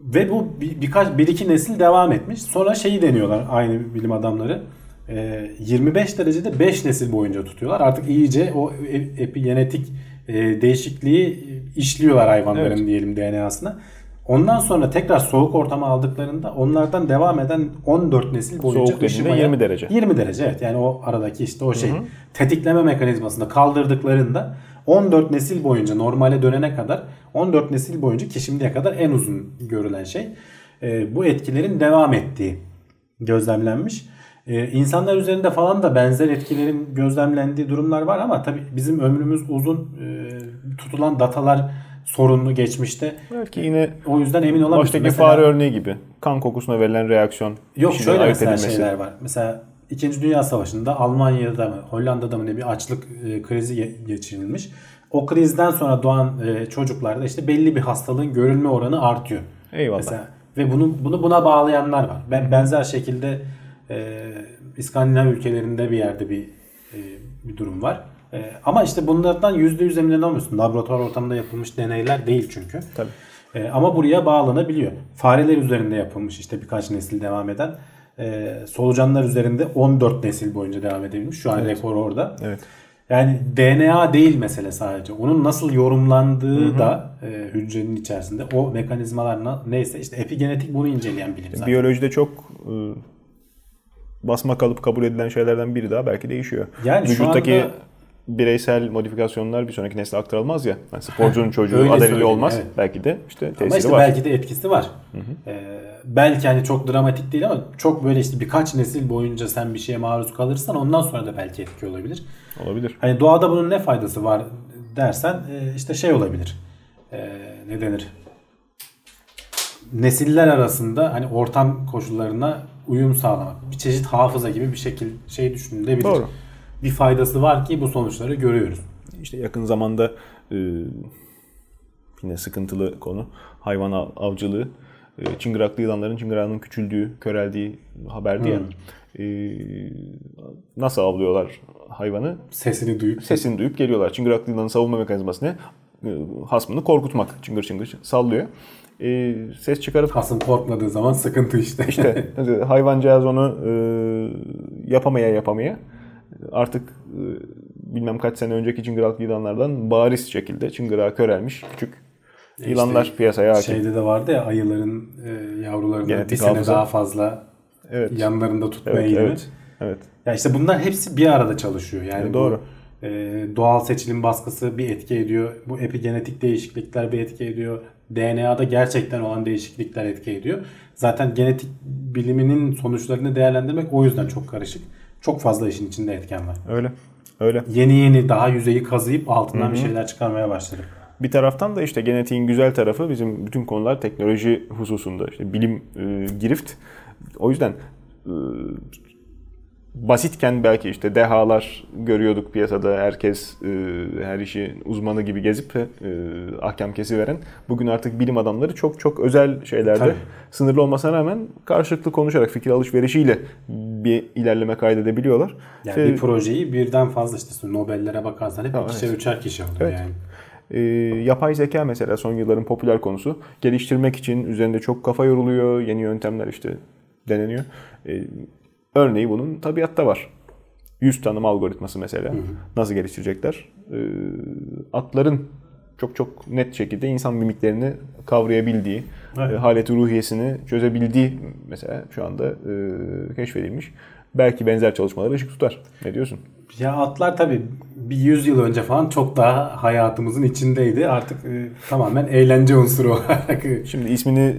B: ve bu bir, birkaç bir iki nesil devam etmiş. Sonra şeyi deniyorlar aynı bilim adamları. Ee, 25 derecede 5 nesil boyunca tutuyorlar. Artık iyice o e- epigenetik e, değişikliği işliyorlar hayvanların
A: Evet.
B: diyelim DNA'sına. Ondan sonra tekrar soğuk ortama aldıklarında onlardan devam eden 14 nesil boyunca
A: Soğuk
B: ışımaya-
A: 20 derece.
B: 20 derece evet. Yani o aradaki işte o şey tetikleme mekanizmasını kaldırdıklarında 14 nesil boyunca normale dönene kadar 14 nesil boyunca ki şimdiye kadar en uzun görülen şey e, bu etkilerin devam ettiği gözlemlenmiş. E, insanlar üzerinde falan da benzer etkilerin gözlemlendiği durumlar var ama tabii bizim ömrümüz uzun e, tutulan datalar sorunlu geçmişte.
A: Belki yine
B: O yüzden emin olamıyorsun.
A: baştaki
B: Mesela-
A: fare örneği gibi. Kan kokusuna verilen reaksiyon.
B: Yok şöyle mesela
A: edilmesi.
B: şeyler var. Mesela 2. Dünya Savaşı'nda Almanya'da mı Hollanda'da mı ne bir açlık e, krizi ge- geçirilmiş. O krizden sonra doğan e, çocuklarda işte belli bir hastalığın görülme oranı artıyor.
A: Eyvallah.
B: Mesela ve bunu bunu buna bağlayanlar var. Ben benzer şekilde e, İskandinav ülkelerinde bir yerde bir e, bir durum var. E, ama işte bunlardan %100 emin olamıyorsun. Laboratuvar ortamında yapılmış deneyler değil çünkü.
A: Tabii.
B: E, ama buraya bağlanabiliyor. Fareler üzerinde yapılmış işte birkaç nesil devam eden. E, solucanlar üzerinde 14 nesil boyunca devam edebilmiş. Şu an rekor orada.
A: Evet.
B: Yani DNA değil mesele sadece. Onun nasıl yorumlandığı da e, hücrenin içerisinde o mekanizmalar na- neyse işte epigenetik bunu inceleyen bilim zaten.
A: Biyolojide çok e, basma kalıp kabul edilen şeylerden biri daha belki değişiyor.
B: Yani şu
A: Vücuttaki
B: anda-
A: bireysel modifikasyonlar bir sonraki nesle aktarılmaz ya. Yani sporcunun <laughs> çocuğu
B: söyleyeyim,
A: olmaz.
B: evet.
A: Belki de işte tesiri
B: Ama işte
A: var.
B: belki de etkisi var. Ee, belki hani çok dramatik değil ama çok böyle işte birkaç nesil boyunca sen bir şeye maruz kalırsan ondan sonra da belki etki olabilir.
A: Olabilir.
B: Hani doğada bunun ne faydası var dersen e, işte şey olabilir. E, ne denir? Nesiller arasında hani ortam koşullarına uyum sağlamak. Bir çeşit hafıza gibi bir şekil şey düşünülebilir.
A: Doğru.
B: Bir faydası var ki bu sonuçları görüyoruz.
A: İşte yakın zamanda e, yine sıkıntılı konu hayvan av- avcılığı. E, çıngıraklı yılanların çıngırağının küçüldüğü, köreldiği haberdi ya. E, nasıl avlıyorlar hayvanı?
B: Sesini duyup
A: Sesini duyup geliyorlar. Çıngıraklı yılanın savunma mekanizması ne? E, hasmını korkutmak. Çıngır çıngır sallıyor. E, ses çıkarıp
B: hasım korkmadığı zaman sıkıntı işte.
A: işte <laughs> hayvancağız onu e, yapamaya yapamaya artık e, bilmem kaç sene önceki çıngıraklı yılanlardan bariz şekilde çıngırağı körelmiş küçük yılanlar piyasaya hakim.
B: Şeyde de vardı ya ayıların e, yavrularını
A: Genetik
B: bir sene
A: hafıza.
B: daha fazla
A: Evet.
B: yanlarında tutma
A: Evet,
B: eğilimi.
A: evet, evet.
B: Ya işte bunlar hepsi bir arada çalışıyor. Yani
A: E,
B: bu
A: doğru.
B: e, doğal seçilim baskısı bir etki ediyor. Bu epigenetik değişiklikler bir etki ediyor. DNA'da gerçekten olan değişiklikler etki ediyor. Zaten genetik biliminin sonuçlarını değerlendirmek o yüzden çok karışık. Çok fazla işin içinde etken var.
A: Öyle. Öyle.
B: Yeni yeni daha yüzeyi kazıyıp altından Hı-hı. bir şeyler çıkarmaya başladı.
A: Bir taraftan da işte genetiğin güzel tarafı bizim bütün konular teknoloji hususunda işte bilim e, girift. O yüzden e, basitken belki işte dehalar görüyorduk piyasada herkes e, her işi uzmanı gibi gezip e, ahkam kesiveren bugün artık bilim adamları çok çok özel şeylerde Tabii. sınırlı olmasına rağmen karşılıklı konuşarak fikir alışverişiyle bir ilerleme kaydedebiliyorlar.
B: Yani ee, bir projeyi birden fazla işte Nobel'lere bakarsan hep evet. ikişer üçer kişi alıyor evet. yani.
A: E, yapay zeka mesela son yılların popüler konusu. Geliştirmek için üzerinde çok kafa yoruluyor. Yeni yöntemler işte deneniyor. E, Örneği bunun tabiatta var. Yüz tanım algoritması mesela. Hı hı. Nasıl geliştirecekler? Ee, atların çok çok net şekilde insan mimiklerini kavrayabildiği, evet. e, haleti ruhiyesini çözebildiği mesela şu anda e, keşfedilmiş. Belki benzer çalışmalar ışık tutar. Ne diyorsun?
B: Ya atlar tabii bir yüz yıl önce falan çok daha hayatımızın içindeydi. Artık e, tamamen eğlence unsuru <laughs> olarak.
A: Şimdi ismini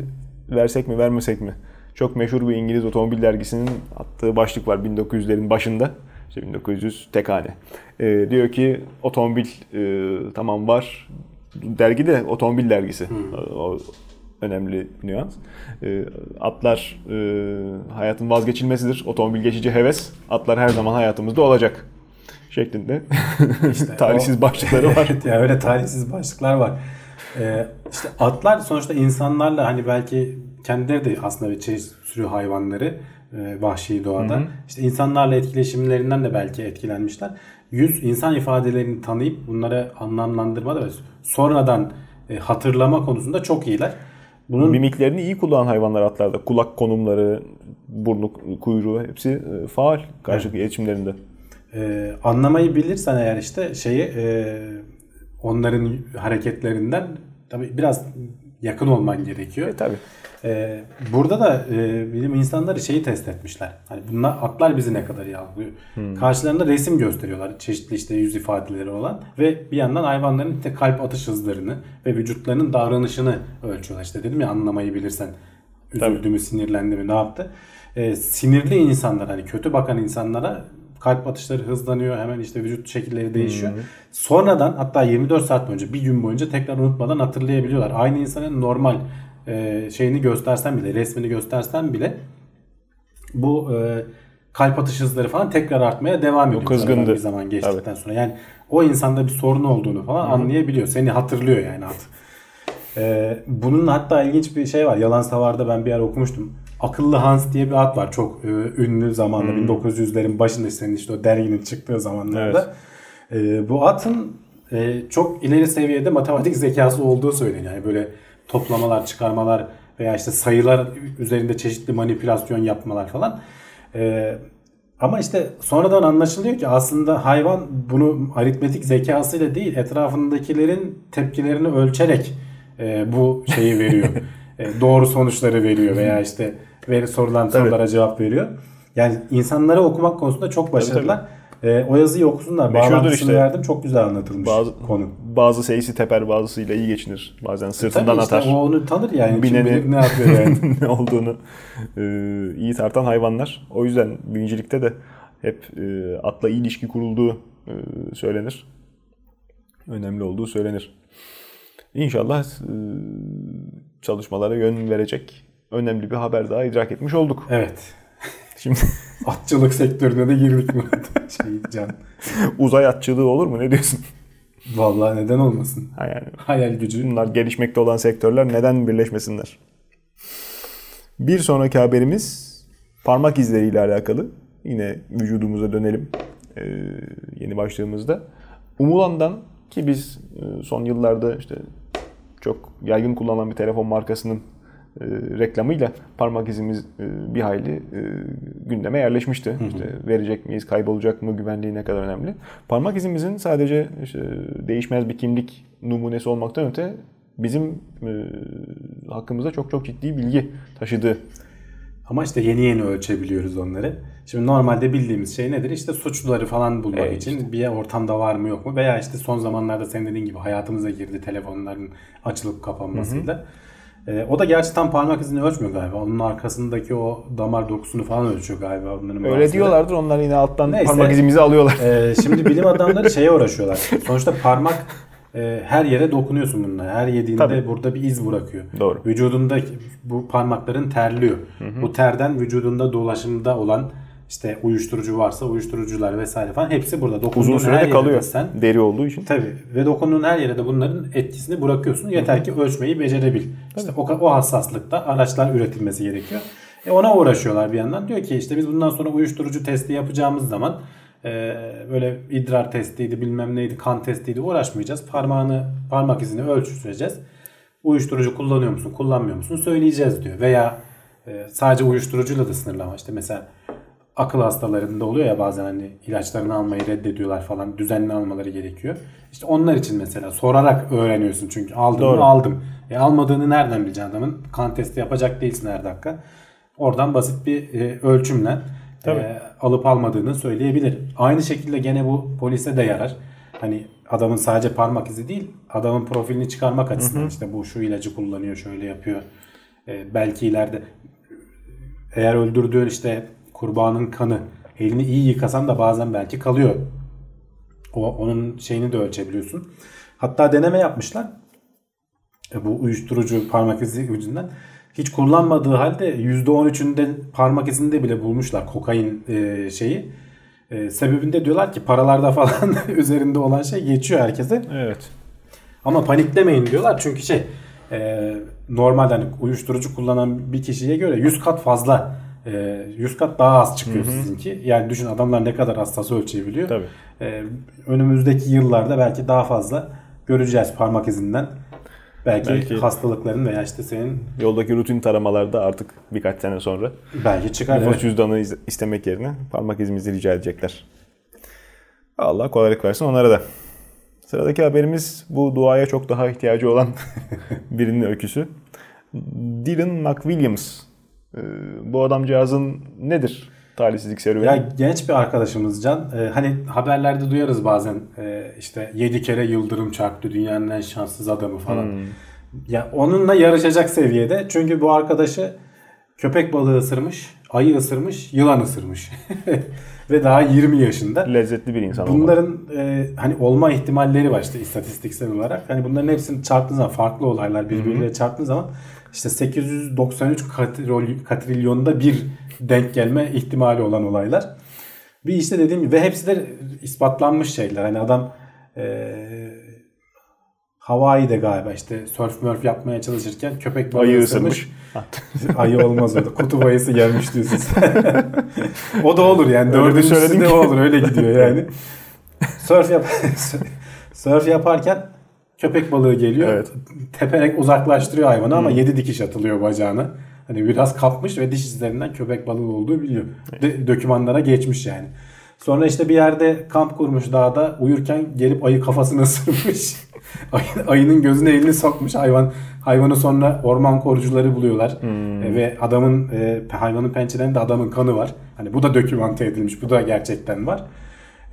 A: versek mi vermesek mi? Çok meşhur bir İngiliz otomobil dergisinin attığı başlık var 1900'lerin başında. İşte 1900 tek hane. Ee, diyor ki otomobil e, tamam var. Dergi de otomobil dergisi. Hmm. O, önemli nüans. E, atlar e, hayatın vazgeçilmesidir. Otomobil geçici heves. Atlar her zaman hayatımızda olacak şeklinde <laughs> işte <laughs> talihsiz o, başlıkları var. <laughs>
B: evet ya öyle talihsiz başlıklar var. Ee, işte atlar sonuçta insanlarla hani belki kendileri de aslında bir çeşit sürü hayvanları e, vahşi doğada. Hı hı. İşte insanlarla etkileşimlerinden de belki etkilenmişler. Yüz insan ifadelerini tanıyıp bunları anlamlandırmada ve sonradan e, hatırlama konusunda çok iyiler.
A: Bunun mimiklerini iyi kullanan hayvanlar atlarda. Kulak konumları, burnu, kuyruğu hepsi e, faal karşılıklı evet. iletişimlerinde.
B: Ee, anlamayı bilirsen eğer işte şeyi e, onların hareketlerinden tabii biraz yakın olman gerekiyor.
A: E, tabii.
B: Ee, burada da e, bilim insanları şeyi test etmişler. Hani bunlar atlar bizi ne kadar iyi algılıyor. Hmm. Karşılarında resim gösteriyorlar. Çeşitli işte yüz ifadeleri olan ve bir yandan hayvanların işte kalp atış hızlarını ve vücutlarının davranışını ölçüyorlar. İşte dedim ya anlamayı bilirsen üzüldü mü, sinirlendi mi, ne yaptı. Ee, sinirli insanlar hani kötü bakan insanlara kalp atışları hızlanıyor. Hemen işte vücut şekilleri değişiyor. Hmm. Sonradan hatta 24 saat boyunca bir gün boyunca tekrar unutmadan hatırlayabiliyorlar. Aynı insanın normal e, şeyini göstersen bile, resmini göstersen bile bu e, kalp atış hızları falan tekrar artmaya devam ediyor.
A: Kızgındı.
B: Bir zaman geçtikten Tabii. sonra. Yani o insanda bir sorun olduğunu falan Hı-hı. anlayabiliyor. Seni hatırlıyor yani at. Ee, bunun hatta ilginç bir şey var. Yalan Savar'da ben bir yer okumuştum. Akıllı Hans diye bir at var. Çok e, ünlü zamanda. Hmm. 1900'lerin başında senin işte o derginin çıktığı zamanlarda. Evet. E, bu atın e, çok ileri seviyede matematik zekası olduğu söyleniyor. Yani böyle toplamalar, çıkarmalar veya işte sayılar üzerinde çeşitli manipülasyon yapmalar falan. Ee, ama işte sonradan anlaşılıyor ki aslında hayvan bunu aritmetik zekasıyla değil etrafındakilerin tepkilerini ölçerek e, bu şeyi veriyor. <laughs> e, doğru sonuçları veriyor veya işte veri sorulan sorulara cevap veriyor. Yani insanları okumak konusunda çok başarılılar. Tabii, tabii. E, o yazıyı okusunlar. Bağlantısını işte. verdim. Çok güzel anlatılmış
A: bazı,
B: konu.
A: Bazı seyisi teper bazısıyla iyi geçinir. Bazen sırtından Tabii işte atar.
B: O onu tanır yani. Bineni, ne yapıyor yani. <laughs>
A: ne olduğunu e, iyi tartan hayvanlar. O yüzden binicilikte de hep e, atla iyi ilişki kurulduğu e, söylenir. Önemli olduğu söylenir. İnşallah e, çalışmalara yön verecek önemli bir haber daha idrak etmiş olduk.
B: Evet. Şimdi <laughs> atçılık sektörüne de girdik mi? <laughs> şey can.
A: Uzay atçılığı olur mu? Ne diyorsun?
B: Vallahi neden olmasın?
A: Ha yani.
B: Hayal gücü.
A: Bunlar gelişmekte olan sektörler neden birleşmesinler? Bir sonraki haberimiz parmak izleriyle alakalı. Yine vücudumuza dönelim. Ee, yeni başlığımızda. Umulan'dan ki biz son yıllarda işte çok yaygın kullanılan bir telefon markasının e, reklamıyla parmak izimiz e, bir hayli e, gündeme yerleşmişti. Hı hı. İşte verecek miyiz, kaybolacak mı, güvenliği ne kadar önemli. Parmak izimizin sadece işte değişmez bir kimlik numunesi olmaktan öte bizim e, hakkımızda çok çok ciddi bilgi taşıdığı
B: Ama işte yeni yeni ölçebiliyoruz onları. Şimdi normalde bildiğimiz şey nedir? İşte suçluları falan bulmak
A: Evet,
B: için bir ortamda var mı yok mu? Veya işte son zamanlarda senin dediğin gibi hayatımıza girdi telefonların açılıp kapanmasıyla. Ee, o da gerçi tam parmak izini ölçmüyor galiba. Onun arkasındaki o damar dokusunu falan ölçüyor galiba. Onların
A: Öyle
B: bazıları.
A: diyorlardır onlar yine alttan
B: Neyse.
A: parmak izimizi alıyorlar.
B: Ee, şimdi bilim <laughs> adamları şeye uğraşıyorlar. Sonuçta parmak e, her yere dokunuyorsun bununla. Her yediğinde
A: Tabii.
B: burada bir iz bırakıyor.
A: Doğru.
B: Vücudunda bu parmakların terliyor. Bu terden vücudunda dolaşımda olan işte uyuşturucu varsa uyuşturucular vesaire falan hepsi burada. Dokunduğun
A: Uzun sürede kalıyor.
B: Sen,
A: Deri olduğu için.
B: Tabii ve dokunduğun her yere de bunların etkisini bırakıyorsun. Yeter ki ölçmeyi becerebil. İşte o, o hassaslıkta araçlar üretilmesi gerekiyor. E ona uğraşıyorlar bir yandan. Diyor ki işte biz bundan sonra uyuşturucu testi yapacağımız zaman e, böyle idrar testiydi bilmem neydi kan testiydi uğraşmayacağız. Parmağını parmak izini ölçeceğiz. Uyuşturucu kullanıyor musun kullanmıyor musun söyleyeceğiz diyor. Veya e, sadece uyuşturucuyla da sınırlama. İşte mesela akıl hastalarında oluyor ya bazen hani ilaçlarını almayı reddediyorlar falan düzenli almaları gerekiyor. İşte onlar için mesela sorarak öğreniyorsun çünkü aldım
A: Doğru.
B: aldım. E almadığını nereden bileceksin adamın? Kan testi yapacak değilsin her dakika. Oradan basit bir e, ölçümle e, alıp almadığını söyleyebilir. Aynı şekilde gene bu polise de yarar. Hani adamın sadece parmak izi değil adamın profilini çıkarmak açısından işte bu şu ilacı kullanıyor şöyle yapıyor. E, belki ileride eğer öldürdüğün işte kurbanın kanı elini iyi yıkasan da bazen belki kalıyor. O, onun şeyini de ölçebiliyorsun. Hatta deneme yapmışlar. E, bu uyuşturucu parmak izi yüzünden. Hiç kullanmadığı halde %13'ünde parmak izinde bile bulmuşlar kokain e, şeyi. E, sebebinde diyorlar ki paralarda falan <laughs> üzerinde olan şey geçiyor herkese.
A: Evet.
B: Ama paniklemeyin diyorlar çünkü şey e, normalde hani uyuşturucu kullanan bir kişiye göre 100 kat fazla e, 100 kat daha az çıkıyor sizinki. Yani düşün adamlar ne kadar hassas ölçebiliyor.
A: Tabii.
B: E, önümüzdeki yıllarda belki daha fazla göreceğiz parmak izinden. Belki,
A: Belki-
B: hastalıkların veya işte senin
A: Yoldaki rutin taramalarda artık birkaç sene sonra
B: belki çıkar.
A: nüfus
B: Evet.
A: cüzdanı istemek yerine parmak izimizi rica edecekler. Allah kolaylık versin onlara da. Sıradaki haberimiz bu duaya çok daha ihtiyacı olan <laughs> birinin öyküsü. Dylan McWilliams. Ee, Bu adamcağızın nedir talihsizlik serüveni?
B: Ya genç bir arkadaşımız Can. Ee, hani haberlerde duyarız bazen e, işte 7 kere yıldırım çarptı dünyanın en şanssız adamı falan. Ya onunla yarışacak seviyede. Çünkü bu arkadaşı köpek balığı ısırmış, ayı ısırmış, yılan ısırmış. <laughs> Ve daha 20 yaşında.
A: Lezzetli bir insan olmalı.
B: Bunların e, hani olma ihtimalleri var işte istatistiksel olarak. Hani bunların hepsini çarptığın zaman farklı olaylar birbiriyle çarptığın zaman işte 893 katril- katrilyonda bir denk gelme ihtimali olan olaylar. Bir işte dediğim gibi ve hepsi de ispatlanmış şeyler. Hani adam e, Hawaii'de galiba işte surf murf yapmaya çalışırken köpek balığı
A: Ayı
B: ısırmış. <laughs> Ayı olmaz o da. Kutup ayısı gelmiş diyorsun sen. <laughs> o da olur yani. Dördüncüsü de
A: ki.
B: olur. Öyle gidiyor yani. Surf yap <laughs> surf yaparken köpek balığı geliyor.
A: Evet.
B: Teperek uzaklaştırıyor hayvanı ama yedi dikiş atılıyor bacağına. Hani biraz kapmış ve diş izlerinden köpek balığı olduğu biliyor. De, dokümanlara geçmiş yani. Sonra işte bir yerde kamp kurmuş dağda uyurken gelip ayı kafasını ısırmış. <laughs> Ayı- Ayının gözüne elini sokmuş hayvan. Hayvanı sonra orman korucuları buluyorlar. E, ve adamın e, hayvanın pençelerinde adamın kanı var. Hani bu da dokümante edilmiş. Bu da gerçekten var.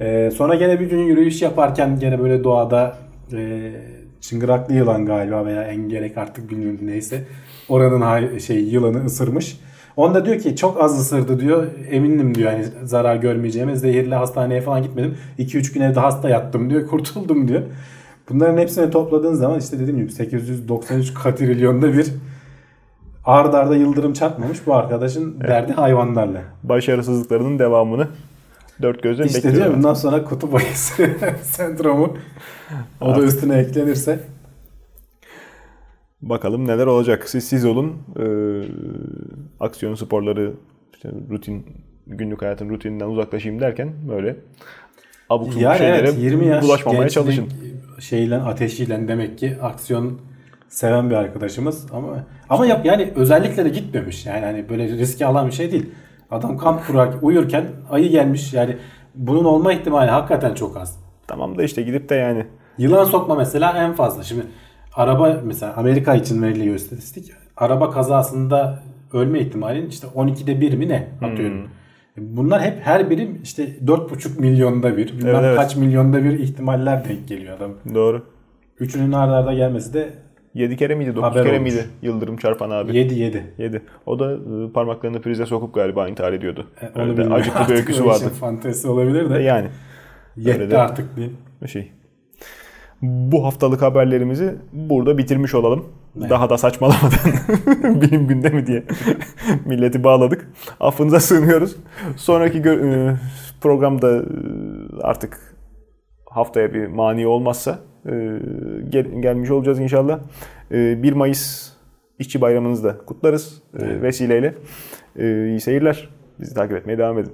B: E, sonra gene bir gün yürüyüş yaparken gene böyle doğada e, çıngıraklı yılan galiba veya engerek artık bilmiyorum neyse. Oranın şey yılanı ısırmış. Onda diyor ki çok az ısırdı diyor. Eminim diyor hani zarar görmeyeceğime. Zehirli hastaneye falan gitmedim. 2-3 gün evde hasta yattım diyor. <laughs> Kurtuldum diyor. Bunların hepsini topladığın zaman işte dediğim gibi 893 katrilyonda bir ard arda yıldırım çarpmamış bu arkadaşın derdi hayvanlarla.
A: Başarısızlıklarının devamını dört gözle
B: İşte
A: bekliyor.
B: diyor bundan sonra kutup ayısı <laughs> sendromu o da üstüne eklenirse
A: Bakalım neler olacak. Siz siz olun. Ee, aksiyon sporları, işte rutin, günlük hayatın rutininden uzaklaşayım derken böyle abuk subuk
B: yani
A: şeylere
B: evet 20 yaş
A: bulaşmamaya çalışın.
B: şeyle ateşiyle demek ki aksiyon seven bir arkadaşımız ama ama yap yani özellikle de gitmemiş yani hani böyle riski alan bir şey değil. Adam kamp kurar uyurken ayı gelmiş yani bunun olma ihtimali hakikaten çok az.
A: Tamam da işte gidip de yani
B: Yılan sokma mesela en fazla. Şimdi araba mesela Amerika için veriliyor istatistik. Araba kazasında ölme ihtimalin işte 12'de 1 mi ne atıyorum. Hmm. Bunlar hep her birim işte 4,5 milyonda bir, bilmem evet, kaç milyonda bir ihtimaller denk geliyor adam.
A: Doğru.
B: Üçünün arda arda gelmesi de
A: 7 kere miydi 9 kere olmuş. miydi Yıldırım çarpan abi?
B: 7 7.
A: 7. O da ıı, parmaklarını prize sokup galiba intihar ediyordu. E, Öyle de acıklı bir öyküsü vardı.
B: Fantezi olabilir de.
A: Yani.
B: Yetti de artık bir
A: şey. Bu haftalık haberlerimizi burada bitirmiş olalım. Evet. Daha da saçmalamadan <laughs> bilim gündemi diye <laughs> milleti bağladık. Affınıza sığınıyoruz. Sonraki ıı, programda ıı, artık haftaya bir mani olmazsa gel, gelmiş olacağız inşallah. 1 Mayıs İşçi Bayramınızı da kutlarız evet. vesileyle. İyi seyirler. Bizi takip etmeye devam edin.